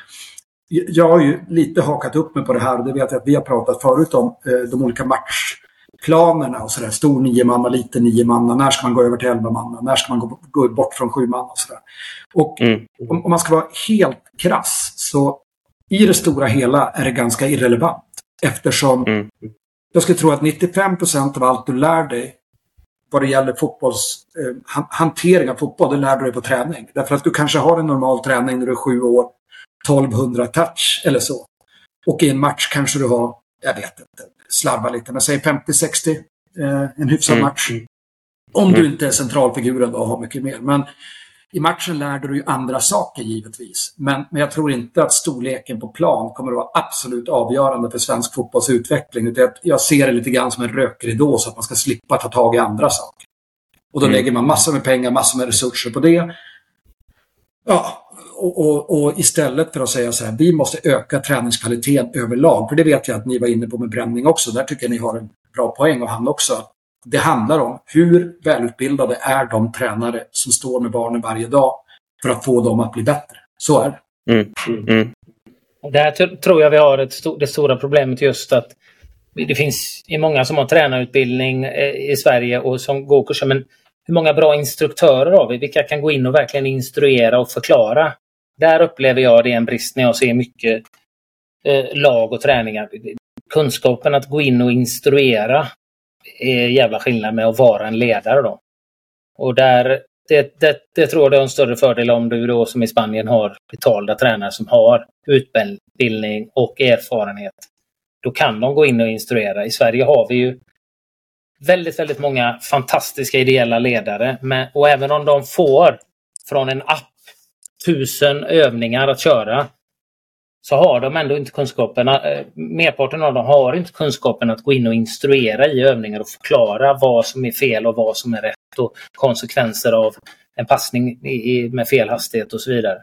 jag har ju lite hakat upp mig på det här. Det vet jag att vi har pratat förut om. Eh, de olika matchplanerna och sådär. Stor nio manna, liten nio manna. När ska man gå över till elva manna? När ska man gå, gå bort från sju manna? Och, sådär. och mm. om, om, man ska vara helt krass så i det stora hela är det ganska irrelevant. Eftersom mm. jag skulle tro att 95 procent av allt du lär dig vad det gäller fotbolls, eh, hantering av fotboll, det lär du dig på träning. Därför att du kanske har en normal träning när du är sju år, 1200 touch eller så. Och i en match kanske du har, jag vet inte, slarva lite, men säg 50-60, eh, en hyfsad mm. match. Om du mm. inte är centralfiguren då och har mycket mer. Men i matchen lärde du ju andra saker givetvis. Men, men jag tror inte att storleken på plan kommer att vara absolut avgörande för svensk fotbolls utveckling. Utan jag ser det lite grann som en rökridå så att man ska slippa ta tag i andra saker. Och då mm. lägger man massor med pengar, massor med resurser på det. Ja, och, och, och, istället för att säga så här, vi måste öka träningskvaliteten överlag. För det vet jag att ni var inne på med bränning också. Där tycker jag ni har en bra poäng och han också. Det handlar om hur välutbildade är de tränare som står med barnen varje dag för att få dem att bli bättre. Så är det. Mm. Mm. Där tror jag vi har ett st det stora problemet just att det finns många som har tränarutbildning eh, i Sverige och som går kurser. Men hur många bra instruktörer har vi? Vilka kan gå in och verkligen instruera och förklara? Där upplever jag det är en brist när jag ser mycket eh, lag och träningar. Kunskapen att gå in och instruera är jävla skillnad med att vara en ledare då. Och där, det, det, det tror jag är en större fördel om du då som i Spanien har betalda tränare som har utbildning och erfarenhet. Då kan de gå in och instruera. I Sverige har vi ju väldigt, väldigt många fantastiska ideella ledare. Men, och även om de får från en app tusen övningar att köra så har de ändå inte kunskapen. Eh, merparten av dem har inte kunskapen att gå in och instruera i övningar och förklara vad som är fel och vad som är rätt och konsekvenser av en passning med fel hastighet och så vidare.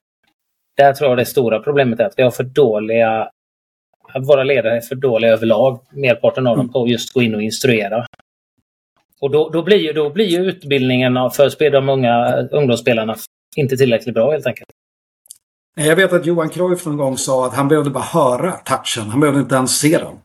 Där tror jag det stora problemet är att vi har för dåliga våra ledare är för dåliga överlag, merparten av dem, på att just gå in och instruera. Och då, då, blir, ju, då blir ju utbildningen för de unga ungdomsspelarna inte tillräckligt bra helt enkelt. Jag vet att Johan Cruyff någon gång sa att han behövde bara höra touchen. Han behövde inte ens se den.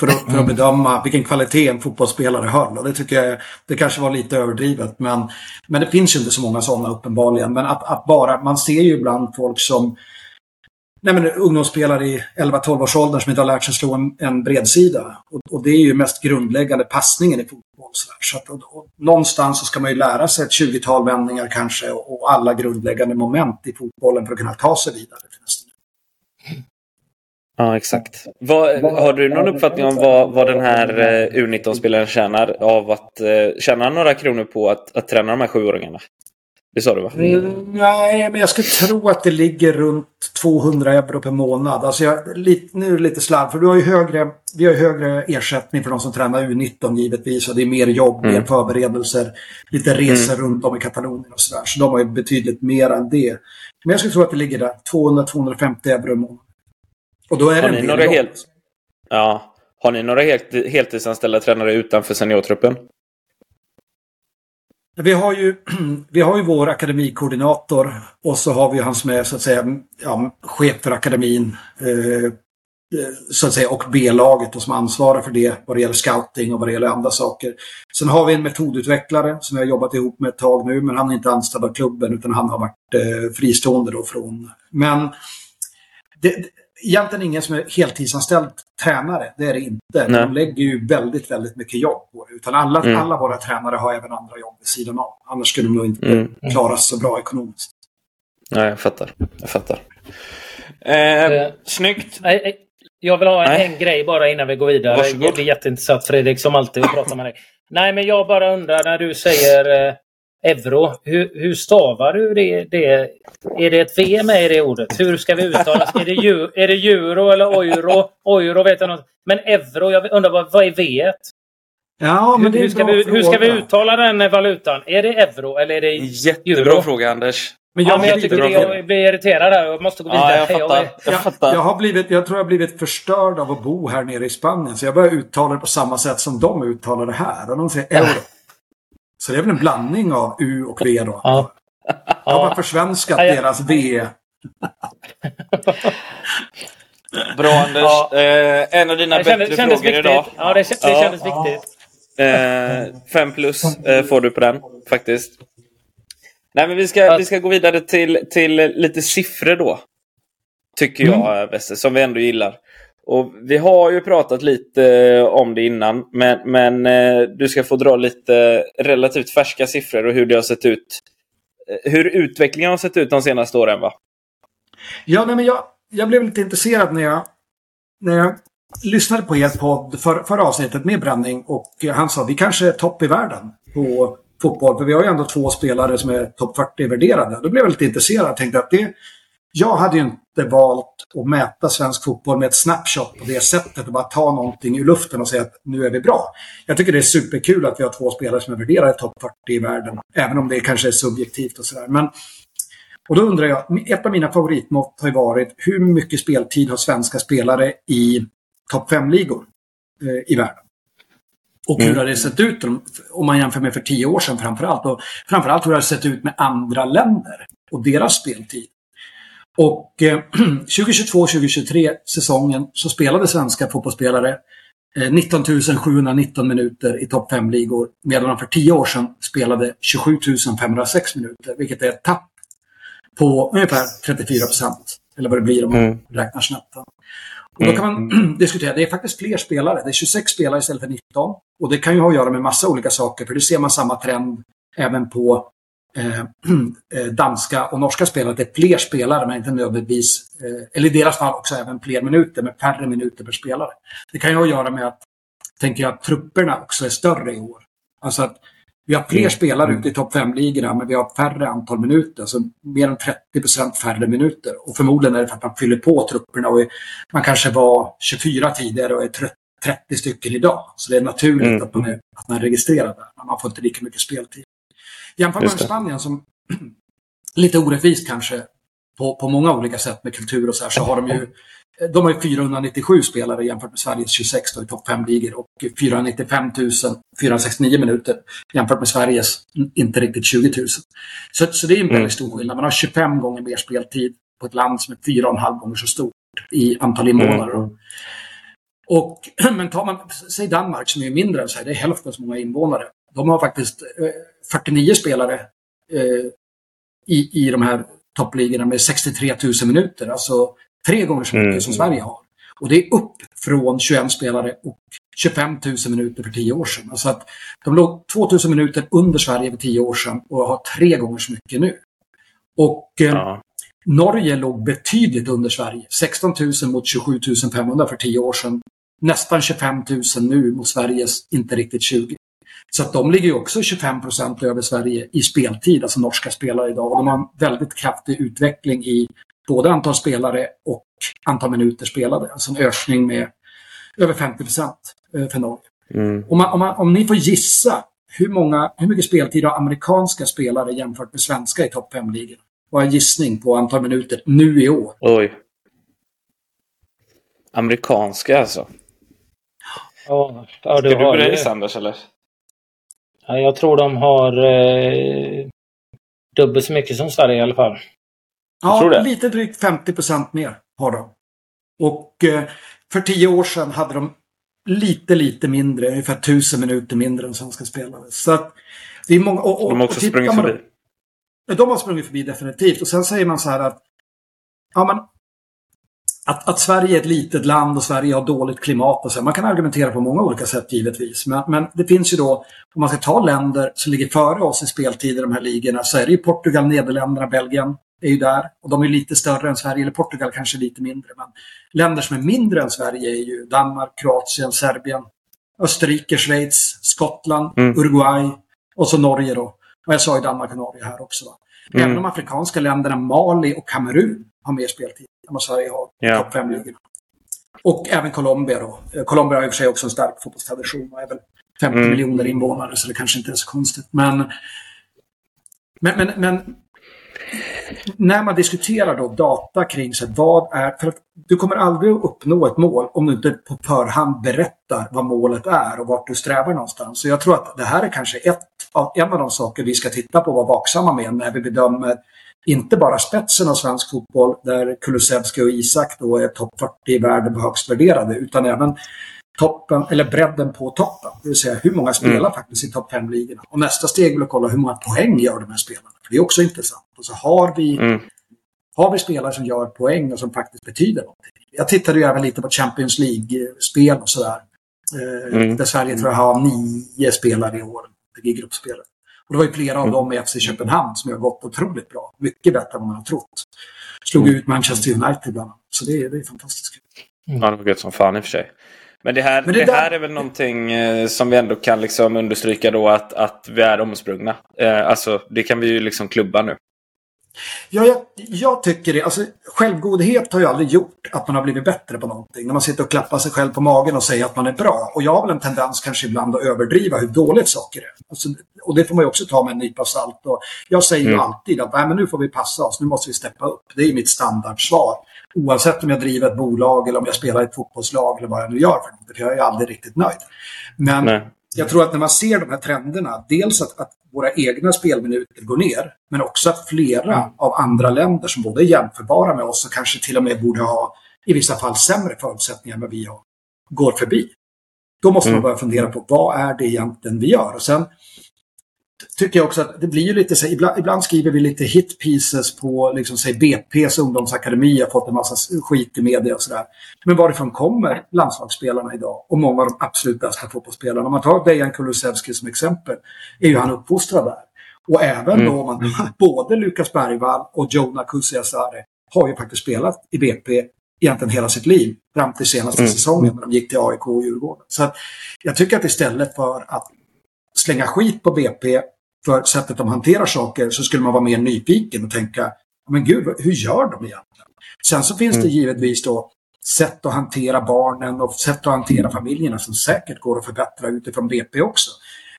För att, för att bedöma vilken kvalitet en fotbollsspelare höll. Och det tycker jag det kanske var lite överdrivet. Men, men det finns ju inte så många sådana uppenbarligen. Men att, att bara, man ser ju ibland folk som nej men, ungdomsspelare i 11-12 års ålder som inte har lärt sig slå en, en bredsida. Och, och, det är ju mest grundläggande passningen i fotboll. Så, så att, och, och, någonstans så ska man ju lära sig ett 20-tal vändningar kanske och, och, alla grundläggande moment i fotbollen för att kunna ta sig vidare till nästa Ja, exakt. Vad, har du någon uppfattning om vad, vad den här eh, U19-spelaren tjänar av att eh, tjäna några kronor på att, att träna de här sjuåringarna? Det sa du va? Mm, nej, men jag skulle tro att det ligger runt 200 euro per månad. Alltså jag, nu är det lite slarv, för du har ju högre, vi har högre ersättning för de som tränar U19 givetvis. Och det är mer jobb, mm. mer förberedelser, lite resor mm. runt om i Katalonien och sådär. Så de har ju betydligt mer än det. Men jag skulle tro att det ligger där, 200-250 euro i månaden. Och då är har det en del helt... Ja. Har ni några helt, heltidsanställda tränare utanför seniortruppen? Vi har, ju, vi har ju vår akademikoordinator och så har vi han som är så att säga ja, chef för akademin eh, eh, så att säga, och B-laget och som ansvarar för det vad det gäller scouting och vad det gäller andra saker. Sen har vi en metodutvecklare som vi har jobbat ihop med ett tag nu men han är inte anställd av klubben utan han har varit eh, fristående då från. Men det, egentligen ingen som är heltidsanställd tränare. Det är det inte. Nej. De lägger ju väldigt, väldigt mycket jobb på det. Utan alla, mm. alla våra tränare har även andra jobb vid sidan av. Annars skulle de nog inte mm. klara sig så bra ekonomiskt. Nej, jag fattar. Jag fattar. Eh, eh, snyggt. Jag vill ha en, en, grej bara innan vi går vidare. Varsågod. Jag blir jätteintressant Fredrik, som alltid, att prata med dig. Nej, men jag bara undrar när du säger eh, euro. Hur, hur stavar du det, det? Är det ett V med i det ordet? Hur ska vi uttala är det, ju, är det euro eller euro? Euro vet jag något. Men euro, jag undrar vad, vad är V? Ja, men hur, hur, ska vi, hur ska vi uttala den valutan? Är det euro eller är det Jättebra euro? fråga Anders. Men jag, ja, men jag tycker det, jag blir irriterad där. Jag måste gå vidare. Ja, jag, fattar. Jag, fattar. jag, har blivit, jag tror jag har blivit förstörd av att bo här nere i Spanien. Så jag börjar uttala det på samma sätt som de uttalar det här. Och de säger euro. Så det är väl en blandning av U och V då. Ja. Jag har bara försvenskat ja, deras V. Bra Anders. Ja. Eh, en av dina bättre kändes, frågor viktigt. idag. Ja, det, det kändes viktigt. Eh, fem plus eh, får du på den faktiskt. Nej, men vi ska, vi ska gå vidare till, till lite siffror då. Tycker jag, mm. Wester, som vi ändå gillar. Och vi har ju pratat lite eh, om det innan, men, men eh, du ska få dra lite relativt färska siffror och hur det har sett ut. Eh, hur utvecklingen har sett ut de senaste åren va? Ja, nej, men jag, jag blev lite intresserad när jag, när jag lyssnade på er podd för, förra avsnittet med Bränning och han sa vi kanske är topp i världen på fotboll. För vi har ju ändå två spelare som är topp 40 värderade. Då blev jag lite intresserad och tänkte att det... Jag hade ju inte valt att mäta svensk fotboll med ett snapshot på det sättet och bara ta någonting ur luften och säga att nu är vi bra. Jag tycker det är superkul att vi har två spelare som är värderade topp 40 i världen. Även om det kanske är subjektivt och sådär. Men och då undrar jag, ett av mina favoritmått har ju varit hur mycket speltid har svenska spelare i topp 5-ligor eh, i världen? Och hur mm. har det sett ut om man jämför med för tio år sedan framförallt? Och framförallt hur har det sett ut med andra länder och deras speltid? Och eh, 2022-2023 säsongen så spelade svenska fotbollsspelare eh, 19 719 minuter i topp 5-ligor medan man för tio år sedan spelade 27 506 minuter, vilket är ett tapp på ungefär 34 procent. Eller vad det blir om man mm. räknar snabbt. Och då kan man mm. diskutera, det är faktiskt fler spelare. Det är 26 spelare istället för 19. Och det kan ju ha att göra med massa olika saker, för det ser man samma trend även på eh, eh, danska och norska spelare. Det är fler spelare, men inte nödvändigtvis, eh, eller i deras fall också även fler minuter, med färre minuter per spelare. Det kan ju ha att göra med att, tänker jag, att trupperna också är större i år. Alltså att vi har fler mm. spelare mm. ute i topp 5-ligorna, men vi har färre antal minuter. Alltså mer än 30% färre minuter. Och förmodligen är det för att man fyller på trupperna. Och man kanske var 24 tidigare och är 30 stycken idag. Så det är naturligt mm. att, man är, att man är registrerad där. Man får inte lika mycket speltid. Jämfört med Spanien som lite orättvist kanske på, på många olika sätt med kultur och så här, så har de ju de har 497 spelare jämfört med Sveriges 26 då, i topp 5-ligor och 495 469 minuter jämfört med Sveriges inte riktigt 20 000. Så, så det är en väldigt mm. stor skillnad. Man har 25 gånger mer speltid på ett land som är 4,5 gånger så stort i antal invånare. Mm. Och, men tar man, säg Danmark som är mindre än Sverige, det är hälften så många invånare. De har faktiskt eh, 49 spelare eh, i, i de här toppligorna med 63 000 minuter. Alltså Tre gånger så mycket mm. som Sverige har. Och det är upp från 21 spelare och 25 000 minuter för tio år sedan. Alltså att de låg 2 000 minuter under Sverige för tio år sedan och har tre gånger så mycket nu. Och eh, ja. Norge låg betydligt under Sverige. 16 000 mot 27 500 för tio år sedan. Nästan 25 000 nu mot Sveriges inte riktigt 20. Så att de ligger ju också 25 procent över Sverige i speltid, alltså norska spelare idag. Och de har en väldigt kraftig utveckling i både antal spelare och antal minuter spelade. Alltså en ökning med över 50 procent eh, för Norge. Mm. Om, man, om, man, om, ni får gissa, hur, många, hur mycket speltid har amerikanska spelare jämfört med svenska i topp 5-ligan? Vad är gissning på antal minuter nu i år? Oj. Amerikanska alltså? Ja, ja du Ska du börja gissa Anders eller? Ja, jag tror de har eh, dubbelt så mycket som Sverige i alla fall. Ja, lite drygt 50 procent mer har de. Och eh, för tio år sedan hade de lite, lite mindre, ungefär tusen minuter mindre än svenska spelare. Så att det är många... Och, och, de har också sprungit förbi. De har sprungit förbi definitivt. Och sen säger man så här att ja, men, att, att Sverige är ett litet land och Sverige har dåligt klimat och så. Man kan argumentera på många olika sätt givetvis. Men, men det finns ju då, om man ska ta länder som ligger före oss i speltid i de här ligorna, så är det ju Portugal, Nederländerna, Belgien, är ju där. Och de är lite större än Sverige, eller Portugal kanske lite mindre. Men länder som är mindre än Sverige är ju Danmark, Kroatien, Serbien, Österrike, Schweiz, Skottland, mm. Uruguay och så Norge då. Och jag sa ju Danmark och Norge här också. Va? Mm. Även de afrikanska länderna Mali och Kamerun har mer speltid än vad Sverige har. Yeah. Topp 5 Och även Colombia då. Eh, Colombia har i och för sig också en stark fotbollstradition och är väl 50 mm. miljoner invånare så det kanske inte är så konstigt. Men, men, men, men när man diskuterar då data kring så vad är, för att du kommer aldrig att uppnå ett mål om du inte på förhand berättar vad målet är och vart du strävar någonstans. Så jag tror att det här är kanske ett, en av de saker vi ska titta på och vara vaksamma med när vi bedömer inte bara spetsen av svensk fotboll där Kulusevski och Isak då är topp 40 i världen högst värderade utan även toppen, eller bredden på toppen. Det vill säga hur många spelar mm. faktiskt i topp 5-ligorna. Och nästa steg blir att kolla hur många poäng gör de här spelarna. För det är också intressant. Och så har vi, mm. har vi spelare som gör poäng och som faktiskt betyder någonting. Jag tittade ju även lite på Champions League-spel och sådär. Eh, mm. Där Sverige tror jag har nio spelare i år i gruppspelet. Och det var ju flera av mm. dem i FC Köpenhamn som har gått otroligt bra. Mycket bättre än vad man har trott. Slog mm. ut Manchester United bland annat. Så det, det är fantastiskt kul. Ja, det var gött som fan i och för sig. Men det här, Men det, det här är väl någonting eh, som vi ändå kan liksom understryka då att, att vi är omsprungna. Eh, alltså, det kan vi ju liksom klubba nu. Ja, jag, jag, tycker det. Alltså, självgodhet har ju aldrig gjort att man har blivit bättre på någonting. När man sitter och klappar sig själv på magen och säger att man är bra. Och jag har väl en tendens kanske ibland att överdriva hur dåligt saker är. Alltså, och det får man ju också ta med en nypa salt. Och jag säger mm. ju alltid att Nej, men nu får vi passa oss, nu måste vi steppa upp. Det är mitt standardsvar. Oavsett om jag driver ett bolag eller om jag spelar i ett fotbollslag eller vad jag nu gör. För jag är aldrig riktigt nöjd. Men Nej. Jag tror att när man ser de här trenderna, dels att, att våra egna spelminuter går ner, men också att flera mm. av andra länder som både är jämförbara med oss och kanske till och med borde ha i vissa fall sämre förutsättningar än vad vi har, går förbi. Då måste mm. man börja fundera på vad är det egentligen vi gör? Och sen tycker jag också att det blir ju lite så ibland, ibland skriver vi lite hit pieces på liksom, säg BP's ungdomsakademi har fått en massa skit i media och sådär. Men varifrån kommer landslagsspelarna idag? Och många av de absolut bästa fotbollsspelarna. Om man tar Dejan Kulusevski som exempel, är ju han uppfostrad där. Och även mm. då om man, både Lukas Bergvall och Jona Kusiasare har ju faktiskt spelat i BP egentligen hela sitt liv. Fram till senaste mm. säsongen när de gick till AIK och Djurgården. Så jag tycker att istället för att slänga skit på BP för sättet de hanterar saker så skulle man vara mer nyfiken och tänka, men gud, hur gör de egentligen? Sen så finns mm. det givetvis då sätt att hantera barnen och sätt att hantera familjerna som säkert går att förbättra utifrån BP också.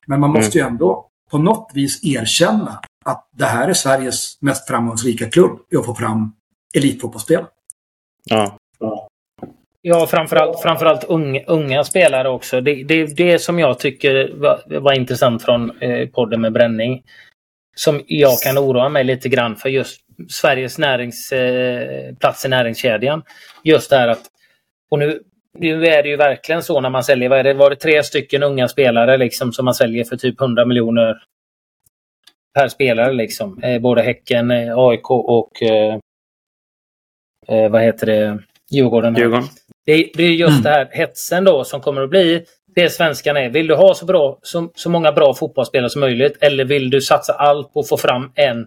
Men man måste mm. ju ändå på något vis erkänna att det här är Sveriges mest framgångsrika klubb i att få fram elitfotbollsspelare. Ja ja. Framförallt, framförallt unga, unga spelare också. Det, det, det som jag tycker var, var intressant från eh, podden med Bränning. Som jag kan oroa mig lite grann för just Sveriges närings, eh, plats i näringskedjan. Just det här att, och nu, nu är det ju verkligen så när man säljer, vad är det, var det tre stycken unga spelare liksom som man säljer för typ 100 miljoner per spelare liksom. Eh, både Häcken, eh, AIK och eh, eh, vad heter det, Djurgården. Djurgården. Det, det är just mm. det här hetsen då som kommer att bli det svenskan är. Vill du ha så, bra, så, så många bra fotbollsspelare som möjligt eller vill du satsa allt på att få fram en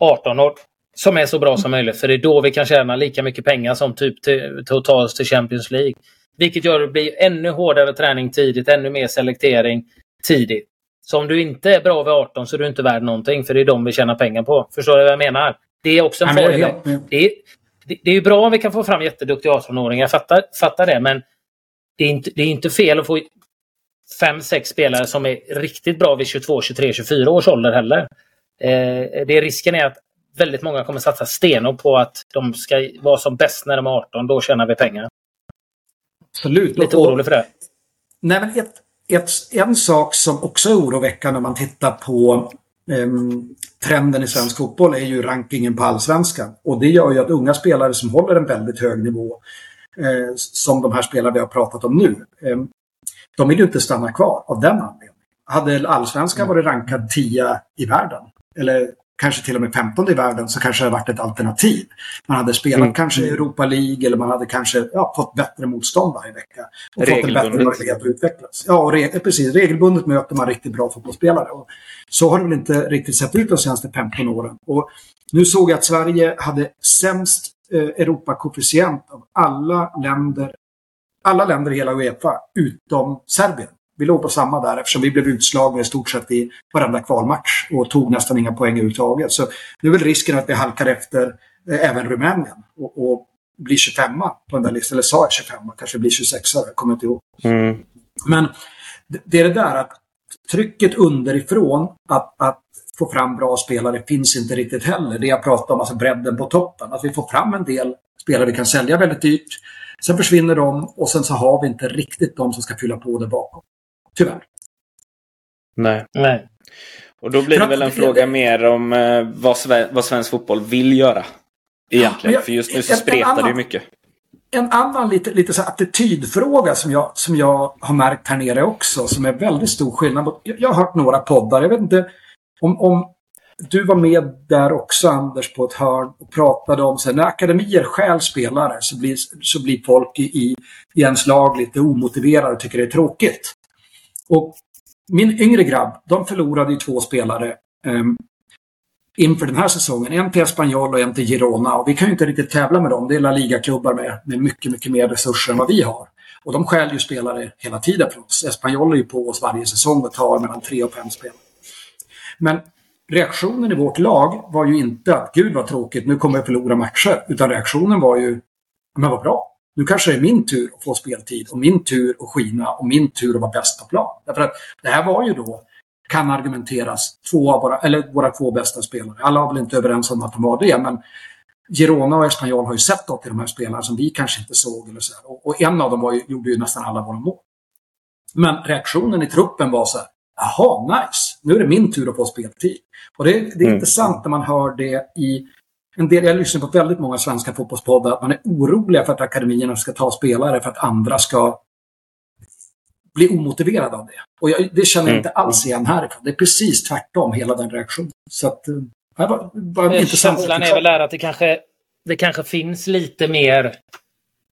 18 år som är så bra som möjligt? För det är då vi kan tjäna lika mycket pengar som typ till, till att ta oss till Champions League. Vilket gör att det blir ännu hårdare träning tidigt, ännu mer selektering tidigt. Så om du inte är bra vid 18 så är du inte värd någonting för det är de vi tjänar pengar på. Förstår du vad jag menar? Det är också en farlig... Det, det, det är bra om vi kan få fram jätteduktiga 18-åringar, jag fattar, fattar det, men det är, inte, det är inte fel att få fem, sex spelare som är riktigt bra vid 22, 23, 24 års ålder heller. Eh, det risken är att väldigt många kommer satsa stenhårt på att de ska vara som bäst när de är 18. Då tjänar vi pengar. Absolut. Lite orolig för det. Nej, men ett, ett, en sak som också är oroväckande när man tittar på trenden i svensk fotboll är ju rankingen på allsvenskan. Och det gör ju att unga spelare som håller en väldigt hög nivå, eh, som de här spelarna vi har pratat om nu, eh, de vill ju inte stanna kvar av den anledningen. Hade allsvenskan mm. varit rankad 10 i världen, eller kanske till och med 15 i världen så kanske det hade varit ett alternativ. Man hade spelat mm. kanske i Europa League eller man hade kanske ja, fått bättre motstånd varje vecka. Och fått en bättre möjlighet att utvecklas. Ja, och re precis. Regelbundet möter man riktigt bra fotbollsspelare. Och så har det väl inte riktigt sett ut de senaste 15 åren. Och nu såg jag att Sverige hade sämst eh, Europakoefficient av alla länder alla länder i hela Uefa utom Serbien. Vi låg på samma där eftersom vi blev utslagna i stort sett i varenda kvalmatch och tog nästan inga poäng överhuvudtaget. Så nu är väl risken att vi halkar efter eh, även Rumänien och, och blir 25 på den där listan. Eller sa jag 25 kanske blir 26 jag kommer inte ihåg. Mm. Men det är det där att trycket underifrån att, att få fram bra spelare finns inte riktigt heller. Det jag pratar om, alltså bredden på toppen. Att vi får fram en del spelare vi kan sälja väldigt dyrt. Sen försvinner de och sen så har vi inte riktigt de som ska fylla på det bakom. Tyvärr. Nej. Nej. Och då blir det väl en fråga mer om eh, vad, vad svensk fotboll vill göra. Egentligen. Ja, För just nu så en, spretar en annan, det ju mycket. En annan lite, lite så attitydfråga som jag, som jag har märkt här nere också, som är väldigt stor skillnad. Jag, jag har hört några poddar, jag vet inte om, om du var med där också Anders på ett hörn och pratade om så här, när akademier stjäl spelare så blir, så blir folk i, i ens lag lite omotiverade och tycker det är tråkigt. Och min yngre grabb, de förlorade ju två spelare eh, inför den här säsongen. En till Espanyol och en till Girona. Och vi kan ju inte riktigt tävla med dem. Det är La Liga-klubbar med, med mycket, mycket mer resurser än vad vi har. Och de stjäl ju spelare hela tiden från oss. Espanyol är ju på oss varje säsong och tar mellan tre och fem spelare. Men reaktionen i vårt lag var ju inte att gud vad tråkigt, nu kommer jag förlora matcher. Utan reaktionen var ju, men vad bra. Nu kanske det är min tur att få speltid och min tur att skina och min tur att vara bäst på plan. Därför att det här var ju då, kan argumenteras, två av våra, eller våra två bästa spelare. Alla var väl inte överens om att de var det, men Girona och Espanyol har ju sett något i de här spelarna som vi kanske inte såg. Eller så och, och, en av dem var ju, gjorde ju nästan alla våra mål. Men reaktionen i truppen var så här, jaha, nice, nu är det min tur att få speltid. Och det, det är mm. intressant när man hör det i en del, jag lyssnar på väldigt många svenska fotbollspoddar, att man är oroliga för att akademierna ska ta spelare för att andra ska bli omotiverade av det. Och jag, det känner jag mm. inte alls igen härifrån. Det är precis tvärtom, hela den reaktionen. Så att, eh, det var, var eh, Känslan är väl att det kanske, det kanske finns lite mer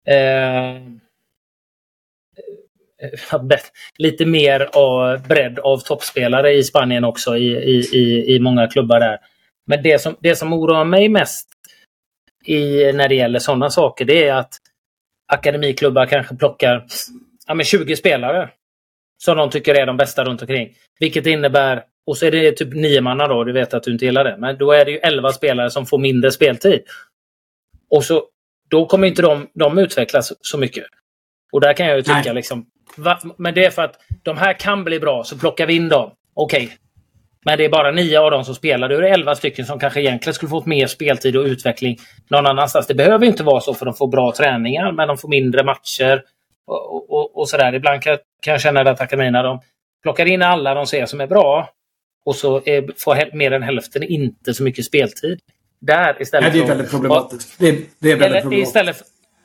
eh, Eh, lite mer av bredd av toppspelare i Spanien också i, i, i, många klubbar där. Men det som, det som oroar mig mest i, när det gäller sådana saker det är att akademiklubbar kanske plockar ja, men 20 spelare som de tycker är de bästa runt omkring. Vilket innebär, och så är det typ nio manna då, du vet att du inte gillar det, men då är det ju 11 spelare som får mindre speltid. Och så, då kommer inte de, de utvecklas så mycket. Och där kan jag ju tycka Nej. liksom, Va? Men det är för att de här kan bli bra, så plockar vi in dem. Okej. Okay. Men det är bara nio av dem som spelar. Då är det elva stycken som kanske egentligen skulle fått mer speltid och utveckling någon annanstans. Det behöver inte vara så för de får bra träningar, men de får mindre matcher och, och, och sådär. Ibland kan, kan jag känna att akademierna de plockar in alla de ser som är bra och så är, får mer än hälften inte så mycket speltid. Där istället Nej, det är väldigt problematiskt. Det är, det är väldigt problematiskt. Istället,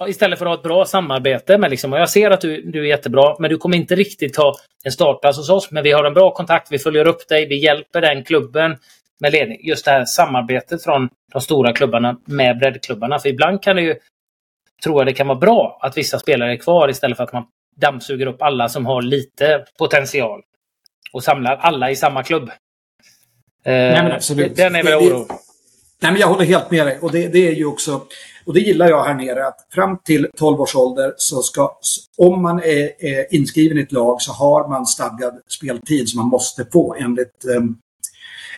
Istället för att ha ett bra samarbete med liksom, och jag ser att du, du är jättebra, men du kommer inte riktigt ha en startplats hos oss. Men vi har en bra kontakt, vi följer upp dig, vi hjälper den klubben med ledning. Just det här samarbetet från de stora klubbarna med breddklubbarna. För ibland kan det ju, tror jag det kan vara bra att vissa spelare är kvar istället för att man dammsuger upp alla som har lite potential. Och samlar alla i samma klubb. Nej, men absolut. Den är väl oro. Nej, men jag håller helt med dig. Och det, det är ju också och det gillar jag här nere att fram till 12 års ålder så ska, om man är, är inskriven i ett lag så har man stadgad speltid som man måste få enligt, um,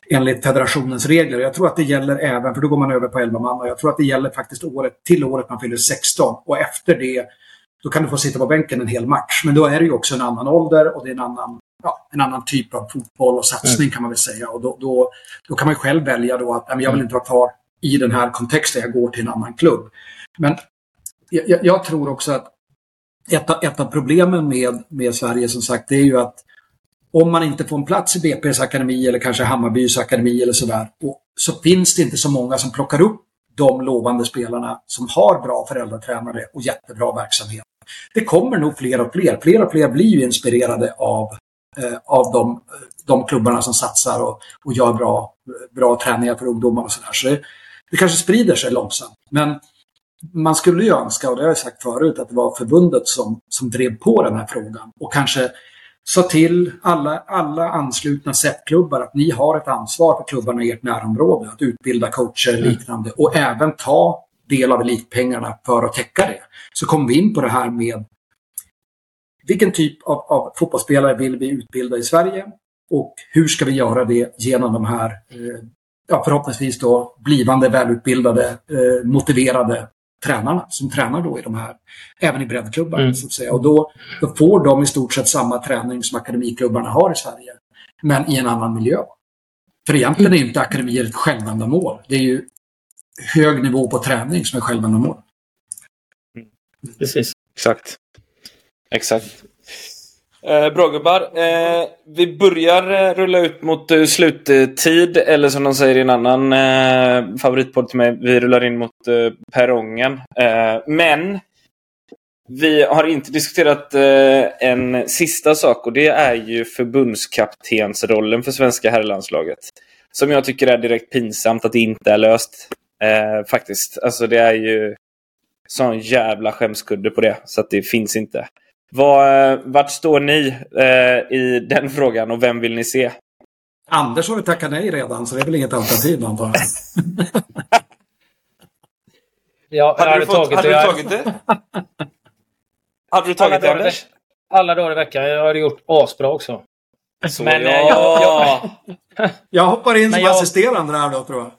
enligt federationens regler. Jag tror att det gäller även, för då går man över på 11 man, och jag tror att det gäller faktiskt året till året man fyller 16. Och efter det, då kan du få sitta på bänken en hel match. Men då är det ju också en annan ålder och det är en annan, ja, en annan typ av fotboll och satsning mm. kan man väl säga. Och då, då, då kan man själv välja då att jag vill mm. inte vara kvar i den här kontexten. Jag går till en annan klubb. Men jag, jag tror också att ett, ett av problemen med, med Sverige som sagt det är ju att om man inte får en plats i BP's akademi eller kanske Hammarbys akademi eller sådär så finns det inte så många som plockar upp de lovande spelarna som har bra föräldratränare och jättebra verksamhet. Det kommer nog fler och fler. Fler och fler blir ju inspirerade av, eh, av de, de klubbarna som satsar och, och gör bra, bra träningar för ungdomar och sådär. Så det kanske sprider sig långsamt. Men man skulle ju önska, och det har jag sagt förut, att det var förbundet som, som drev på den här frågan och kanske sa till alla, alla anslutna SEP-klubbar att ni har ett ansvar för klubbarna i ert närområde att utbilda coacher och mm. liknande och även ta del av elitpengarna för att täcka det. Så kom vi in på det här med vilken typ av, av fotbollsspelare vill vi utbilda i Sverige och hur ska vi göra det genom de här eh, ja, förhoppningsvis då blivande välutbildade, eh, motiverade tränarna som tränar då i de här, även i breddklubbarna. Mm. Så att säga. Och då, då får de i stort sett samma träning som akademiklubbarna har i Sverige, men i en annan miljö. För egentligen är inte akademier ett självändamål. Det är ju hög nivå på träning som är självändamål. Precis. Exakt. Exakt. Eh, bra gubbar. Eh, vi börjar eh, rulla ut mot eh, sluttid. Eller som de säger i en annan eh, favoritpodd till mig. Vi rullar in mot eh, perrongen. Eh, men vi har inte diskuterat eh, en sista sak och det är ju förbundskaptensrollen för svenska herrlandslaget. som jag tycker är direkt pinsamt att det inte är löst. Eh, faktiskt. Alltså det är ju sån jävla skämskudde på det. Så att det finns inte. Var, eh, vart står ni eh, i den frågan och vem vill ni se? Anders har ju tackat nej redan, så det är väl inget alternativ antar jag. ja, hade, du fått, tagit, hade du tagit det? hade du tagit det, Anders? Alla dagar i veckan. Jag hade gjort asbra också. Så men, ja. Jag, jag, jag hoppar in som jag... assisterande där då, tror jag.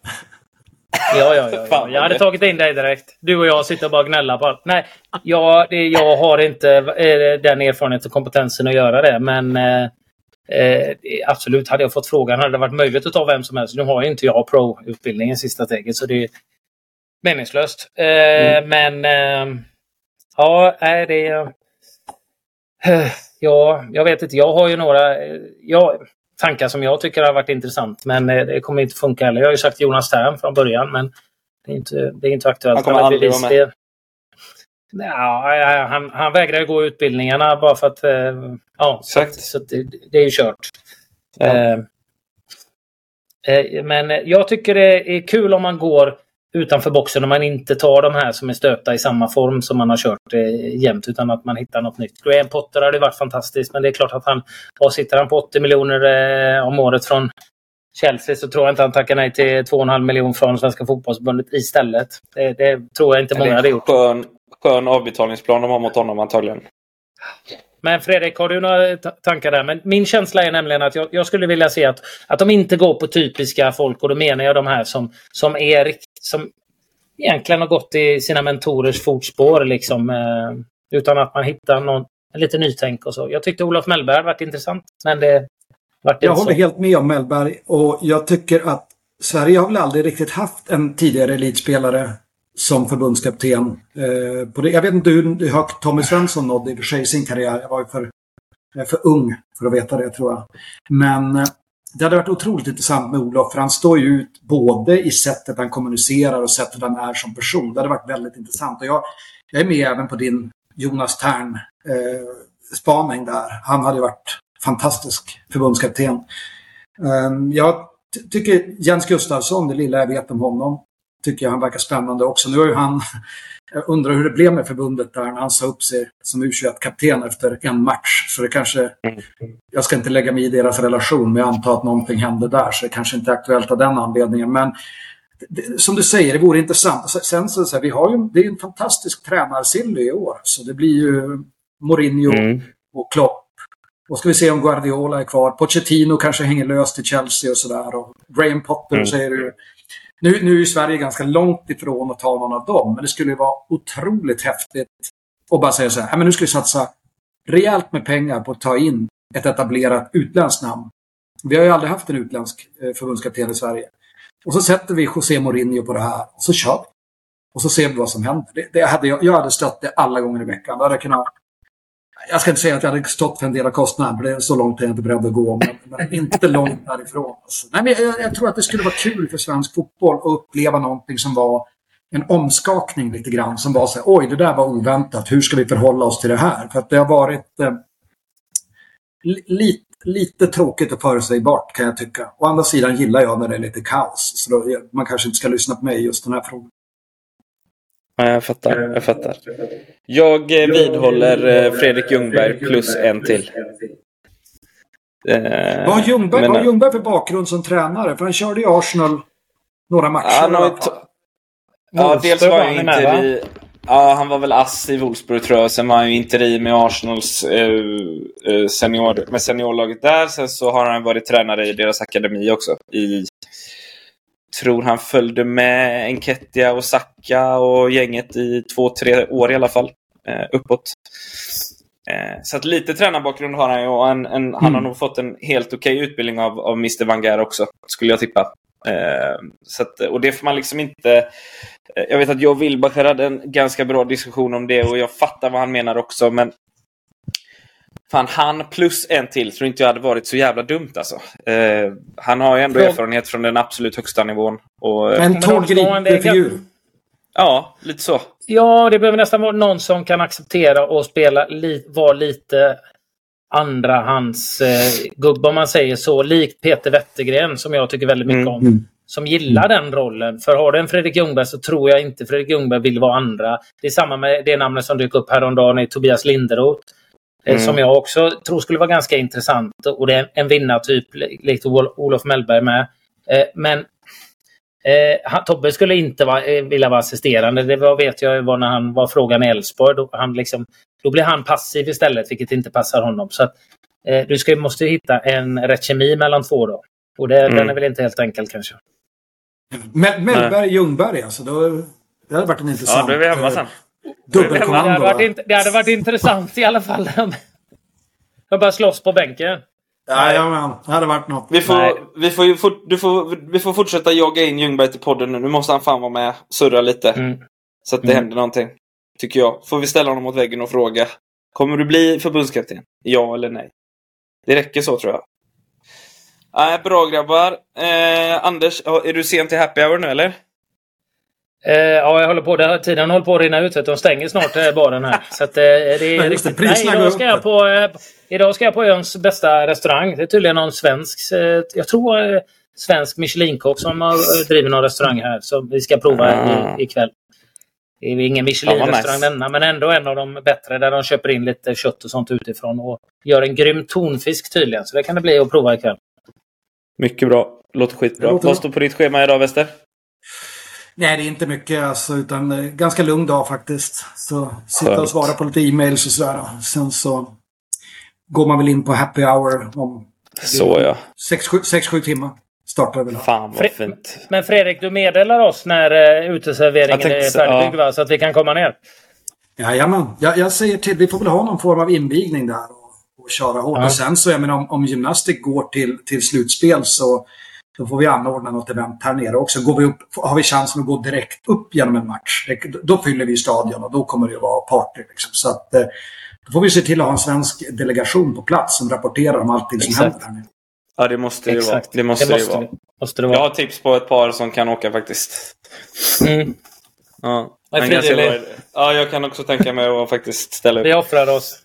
Ja, ja, ja. ja. Jag hade tagit in dig direkt. Du och jag sitter bara och gnälla på allt. Nej, jag, jag har inte eh, den erfarenheten och kompetensen att göra det. Men eh, eh, absolut, hade jag fått frågan hade det varit möjligt att ta vem som helst. Nu har ju inte jag pro-utbildningen sista steget, så det är meningslöst. Eh, mm. Men eh, ja, är det... Eh, ja, jag vet inte. Jag har ju några... Ja, tankar som jag tycker har varit intressant. Men eh, det kommer inte funka heller. Jag har ju sagt Jonas Tern från början, men det är inte, det är inte aktuellt. Han kommer aldrig vara med. Ja, han, han vägrar gå utbildningarna bara för att... Eh, ja, så, att, så det, det, är ju kört. Ja. Eh, men jag tycker det är kul om man går utanför boxen och man inte tar de här som är stöpta i samma form som man har kört eh, jämt utan att man hittar något nytt. Graham Potter hade varit fantastiskt men det är klart att han, vad sitter han på 80 miljoner eh, om året från Chelsea så tror jag inte han tackar nej till 2,5 miljoner från Svenska fotbollsförbundet istället. Det, det tror jag inte många hade gjort. Skön, skön avbetalningsplan de har mot honom antagligen. Men Fredrik, har du några tankar där? Men min känsla är nämligen att jag, jag, skulle vilja se att, att de inte går på typiska folk och då menar jag de här som, som, är, som egentligen har gått i sina mentorers fotspår. Liksom, eh, utan att man hittar någon, lite nytänk och så. Jag tyckte Olof Mellberg varit intressant. Men det vart Jag håller så. helt med om Mellberg och jag tycker att Sverige har väl aldrig riktigt haft en tidigare elitspelare som förbundskapten. Eh, på det, jag vet inte hur högt Tommy Svensson nådde i och för sig sin karriär. Jag var ju för, för ung för att veta det tror jag. Men eh, det hade varit otroligt intressant med Olof för han står ju ut både i sättet han kommunicerar och sättet han är som person. Det hade varit väldigt intressant. Och jag, jag är med även på din Jonas Tern eh, spaning där. Han hade varit fantastisk förbundskapten. Eh, jag tycker Jens Gustafsson, det lilla jag vet om honom, tycker jag han verkar spännande också. Nu har ju han, jag undrar hur det blev med förbundet där han sa upp sig som U21-kapten efter en match. Så det kanske, jag ska inte lägga mig i deras relation, men jag antar att någonting hände där. Så det kanske inte är aktuellt av den anledningen. Men som du säger, det vore intressant. Sen så, så vi har ju, det är en fantastisk tränarsilly i år. Så det blir ju Mourinho mm. och Klopp. Och ska vi se om Guardiola är kvar. Pochettino kanske hänger löst i Chelsea och sådär. Och Graham Potter mm. säger du. Nu, nu är Sverige ganska långt ifrån att ta någon av dem, men det skulle vara otroligt häftigt att bara säga så här, men nu ska vi satsa rejält med pengar på att ta in ett etablerat utländskt namn. Vi har ju aldrig haft en utländsk eh, förbundskapten i Sverige. Och så sätter vi José Mourinho på det här och så kör vi. Och så ser vi vad som händer. Det, det hade jag, jag hade stött det alla gånger i veckan. Då hade jag kunnat jag ska inte säga att jag hade stått för en del av kostnaden, för det är så långt är jag inte beredd att gå. Men, men inte långt därifrån. Alltså. Nej, men jag, jag, tror att det skulle vara kul för svensk fotboll att uppleva någonting som var en omskakning lite grann. Som var så här, oj, det där var oväntat. Hur ska vi förhålla oss till det här? För att det har varit eh, lite lite tråkigt och förutsägbart kan jag tycka. Å andra sidan gillar jag när det är lite kaos. Så då, man kanske inte ska lyssna på mig just den här frågan. Ja, jag fattar. Jag fattar. Jag eh, vidhåller eh, Fredrik Ljungberg plus en till. Eh, vad har Ljungberg, men, vad Ljungberg för bakgrund som tränare? För han körde i Arsenal några matcher han har Ja, dels var han inte i... Ja, han var väl ass i Wolfsburg tror jag. Sen var han ju interim med Arsenals eh, senior, med seniorlaget där. Sen så har han varit tränare i deras akademi också. I tror han följde med Enketia och Saka och gänget i två, tre år i alla fall. Eh, uppåt. Eh, så att lite tränarbakgrund har han ju och en, en, mm. han har mm. nog fått en helt okej okay utbildning av, av Mr Wenger också, skulle jag tippa. Eh, så att, och det får man liksom inte... Eh, jag vet att jag och Wilbacher hade en ganska bra diskussion om det och jag fattar vad han menar också, men Fan, han plus en till tror inte jag hade varit så jävla dumt alltså. Eh, han har ju ändå Från... erfarenhet från den absolut högsta nivån. Och, eh, en tårtgripande figur. Ja, lite så. Ja, det behöver nästan vara någon som kan acceptera och spela li vara lite andra hans eh, gubbe om man säger så, likt Peter Wettergren som jag tycker väldigt mycket Mm. om. Som gillar den rollen. För har du en Fredrik Ljungberg så tror jag inte Fredrik Ljungberg vill vara andra. Det är samma med det namnet som dök upp häromdagen i Tobias Linderoth. Eh, Mm. Som jag också tror skulle vara ganska intressant. Och det är en vinnartyp likt Ol- Olof Mellberg med. Eh, men Eh, han, Tobbe skulle inte va, eh, vilja vara assisterande. Det var, vet jag var när han var frågan i Elfsborg. Då, han liksom, då blir han passiv istället, vilket inte passar honom. Så att, eh, du ska, måste ju hitta en rätt kemi mellan två då. Och det, Mm. den är väl inte helt enkel kanske. Mel- Mellberg, Ljungberg alltså. Då, det hade varit en Ja, intressant då är vi hemma eh, sen. Det hade, dubbelkommando. varit va? int- det hade varit intressant i alla fall. De bara slåss på bänken. Jajamän, det hade varit något. Vi får, vi, får ju fort, du får, vi får fortsätta jaga in Ljungberg till podden nu. Nu måste han fan vara med surra lite. Mm. Så att det Mm. händer någonting. Tycker jag. Får vi ställa honom mot väggen och fråga. Kommer du bli förbundskapten? Ja eller nej? Det räcker så tror jag. Nej, bra grabbar. Eh, Anders, är du sen till happy hour nu eller? Eh, ja, jag håller på. Det, tiden håller på att rinna ut. vet du. De stänger snart eh, baren här. Så att, eh, det är riktigt. Nej, idag ska, jag på, eh, idag ska jag på öns bästa restaurang. Det är tydligen någon svensk, eh, jag tror eh, svensk Michelinkock som har, eh, driver någon restaurang här. Som vi ska prova Ah. i, ikväll. Det är ingen Michelin-restaurang nice. denna, men ändå en av de bättre där de köper in lite kött och sånt utifrån och gör en grym tonfisk tydligen. Så det kan det bli att prova ikväll. Mycket bra. Låter skitbra. Låter Vad står på ditt schema idag, Wester? Nej, det är inte mycket alltså, utan eh, ganska lugn dag faktiskt. Så sitta Skönt. och svara på lite e-mails och sådär. Sen så går man väl in på happy hour om Så ja. 6-7 timmar. Startar väl. Fan vad fint. Men Fredrik, du meddelar oss när uh, uteserveringen tänkte är så- färdigbyggd ja. va? Så att vi kan komma ner. Jajamän. Jag, jag säger till, vi får väl ha någon form av invigning där och, och köra hårt. Ja. Och sen så, jag menar, om, om gymnastik går till, till slutspel så då får vi anordna något event här nere också. Går vi upp, har vi chansen att gå direkt upp genom en match, det, då fyller vi stadion och då kommer det att vara party. Liksom. Så att, eh, då får vi se till att ha en svensk delegation på plats som rapporterar om allting som Exakt. händer här nere. Ja, det måste det ju vara. Det måste det, ju vara. vi. Måste det Jag vara. har tips på ett par som kan åka faktiskt. Mm. Ja. Frivillig? bra. Ja, jag kan också tänka mig att faktiskt ställa upp. Vi offrar oss.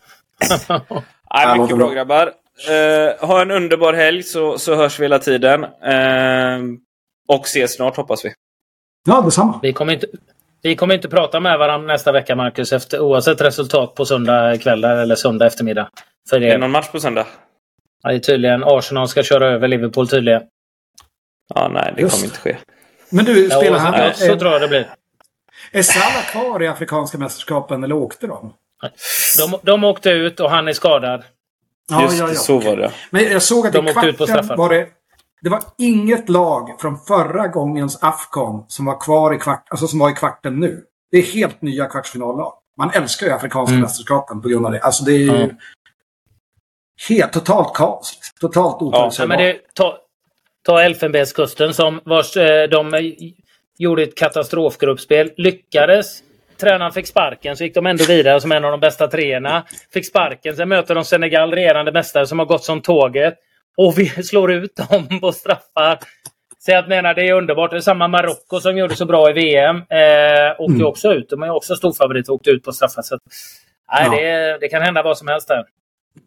Nej, Ja, mycket bra. grabbar. Eh, ha en underbar helg så, så hörs vi hela tiden. Eh, och ses snart hoppas vi. Ja, detsamma. vi, kommer inte, vi kommer inte prata med varandra nästa vecka, Marcus, efter, oavsett resultat på söndag kväll eller söndag eftermiddag. För Är det det, någon match på söndag? ja, det är tydligen Arsenal ska köra över Liverpool tydligen. Ja, nej, det Just. kommer inte ske. Men du, Ja, spelar så, han... ja, så är, tror jag det blir. är Salah kvar i Afrikanska mästerskapen eller åkte de? De, de åkte ut och han är skadad. Just det, så var det. Men jag såg att De i kvarten var det... Det var inget lag från förra gångens Afcon som var kvar i kvart, alltså som var i kvarten nu. Det är helt nya kvartsfinallag. Man älskar ju Afrikanska Mm. mästerskapen på grund av det. Alltså det är ju Ja. helt totalt kaos. Totalt Ja, oförutsägbart. det, ta, ta Elfenbenskusten som vars, eh, de gjorde ett katastrofgruppspel. Lyckades. Tränaren fick sparken så gick de ändå vidare som en av de bästa treorna. Fick sparken. Sen möter de Senegal, regerande mästare, som har gått som tåget. Och vi slår ut dem på straffar. Så jag menar, det är underbart. Det är samma Marocko som gjorde så bra i VM. Eh, åkte ju också ut. De är också storfavorit och åkte ut på straffar. Så, nej, Ja. det, det kan hända vad som helst där.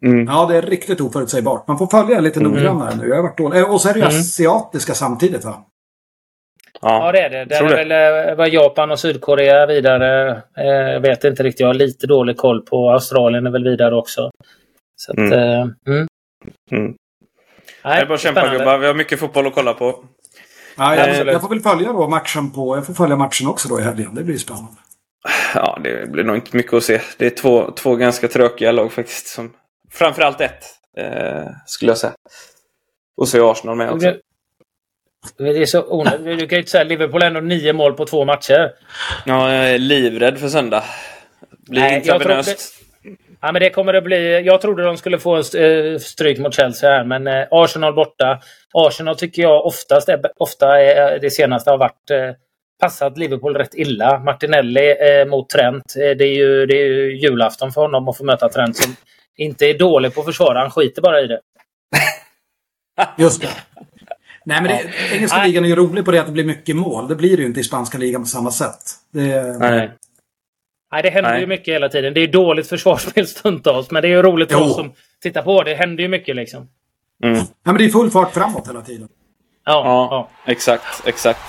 Mm. Ja, det är riktigt oförutsägbart. Man får följa lite noggrannare nu. Jag har varit dålig. Eh, Och så är det ju Mm. asiatiska samtidigt va? Ja, Ja. det är det. Där Tror är väl, eh, var Japan och Sydkorea vidare. Eh, Jag vet inte riktigt. Jag har lite dålig koll på Australien är väl vidare också. Så att, Mm. eh, mm. Mm. Nej, Det är bara att kämpa gubbar. Vi har mycket fotboll att kolla på. Ja, jag, jag får väl följa då matchen på... Jag får följa matchen också då i helgen. Det blir spännande. Ja, det blir nog inte mycket att se. Det är två, två ganska tråkiga lag faktiskt. Som, framförallt ett, eh, skulle jag säga. Och så är Arsenal med också. Det är så onödigt. Du kan ju inte säga Liverpool ändå nio mål på två matcher. Ja, jag är livrädd för söndag. Blir Nej, jag tror intravenöst. Ja, men det kommer att bli... Jag trodde de skulle få eh, stryk mot Chelsea här, men eh, Arsenal borta. Arsenal tycker jag oftast är, ofta är, det senaste har varit eh, passat Liverpool rätt illa. Martinelli mot Trent. Det, är ju, det är ju julafton för honom att få möta Trent som inte är dålig på att försvara. Han skiter bara i det. Just det. Nej, men det, engelska Nej. ligan är ju rolig på det att det blir mycket mål. Det blir det ju inte i spanska ligan på samma sätt. Det, Nej. Nej, det händer Nej. ju mycket hela tiden. Det är dåligt försvarsspel stundtals, men det är ju roligt för oss som titta på. Det händer ju mycket liksom. Mm. Ja, men det är full fart framåt hela tiden. Ja, ja, ja. exakt, exakt.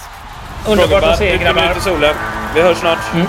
Underbart att se grabbar. grabbar. Vi hörs snart. Mm.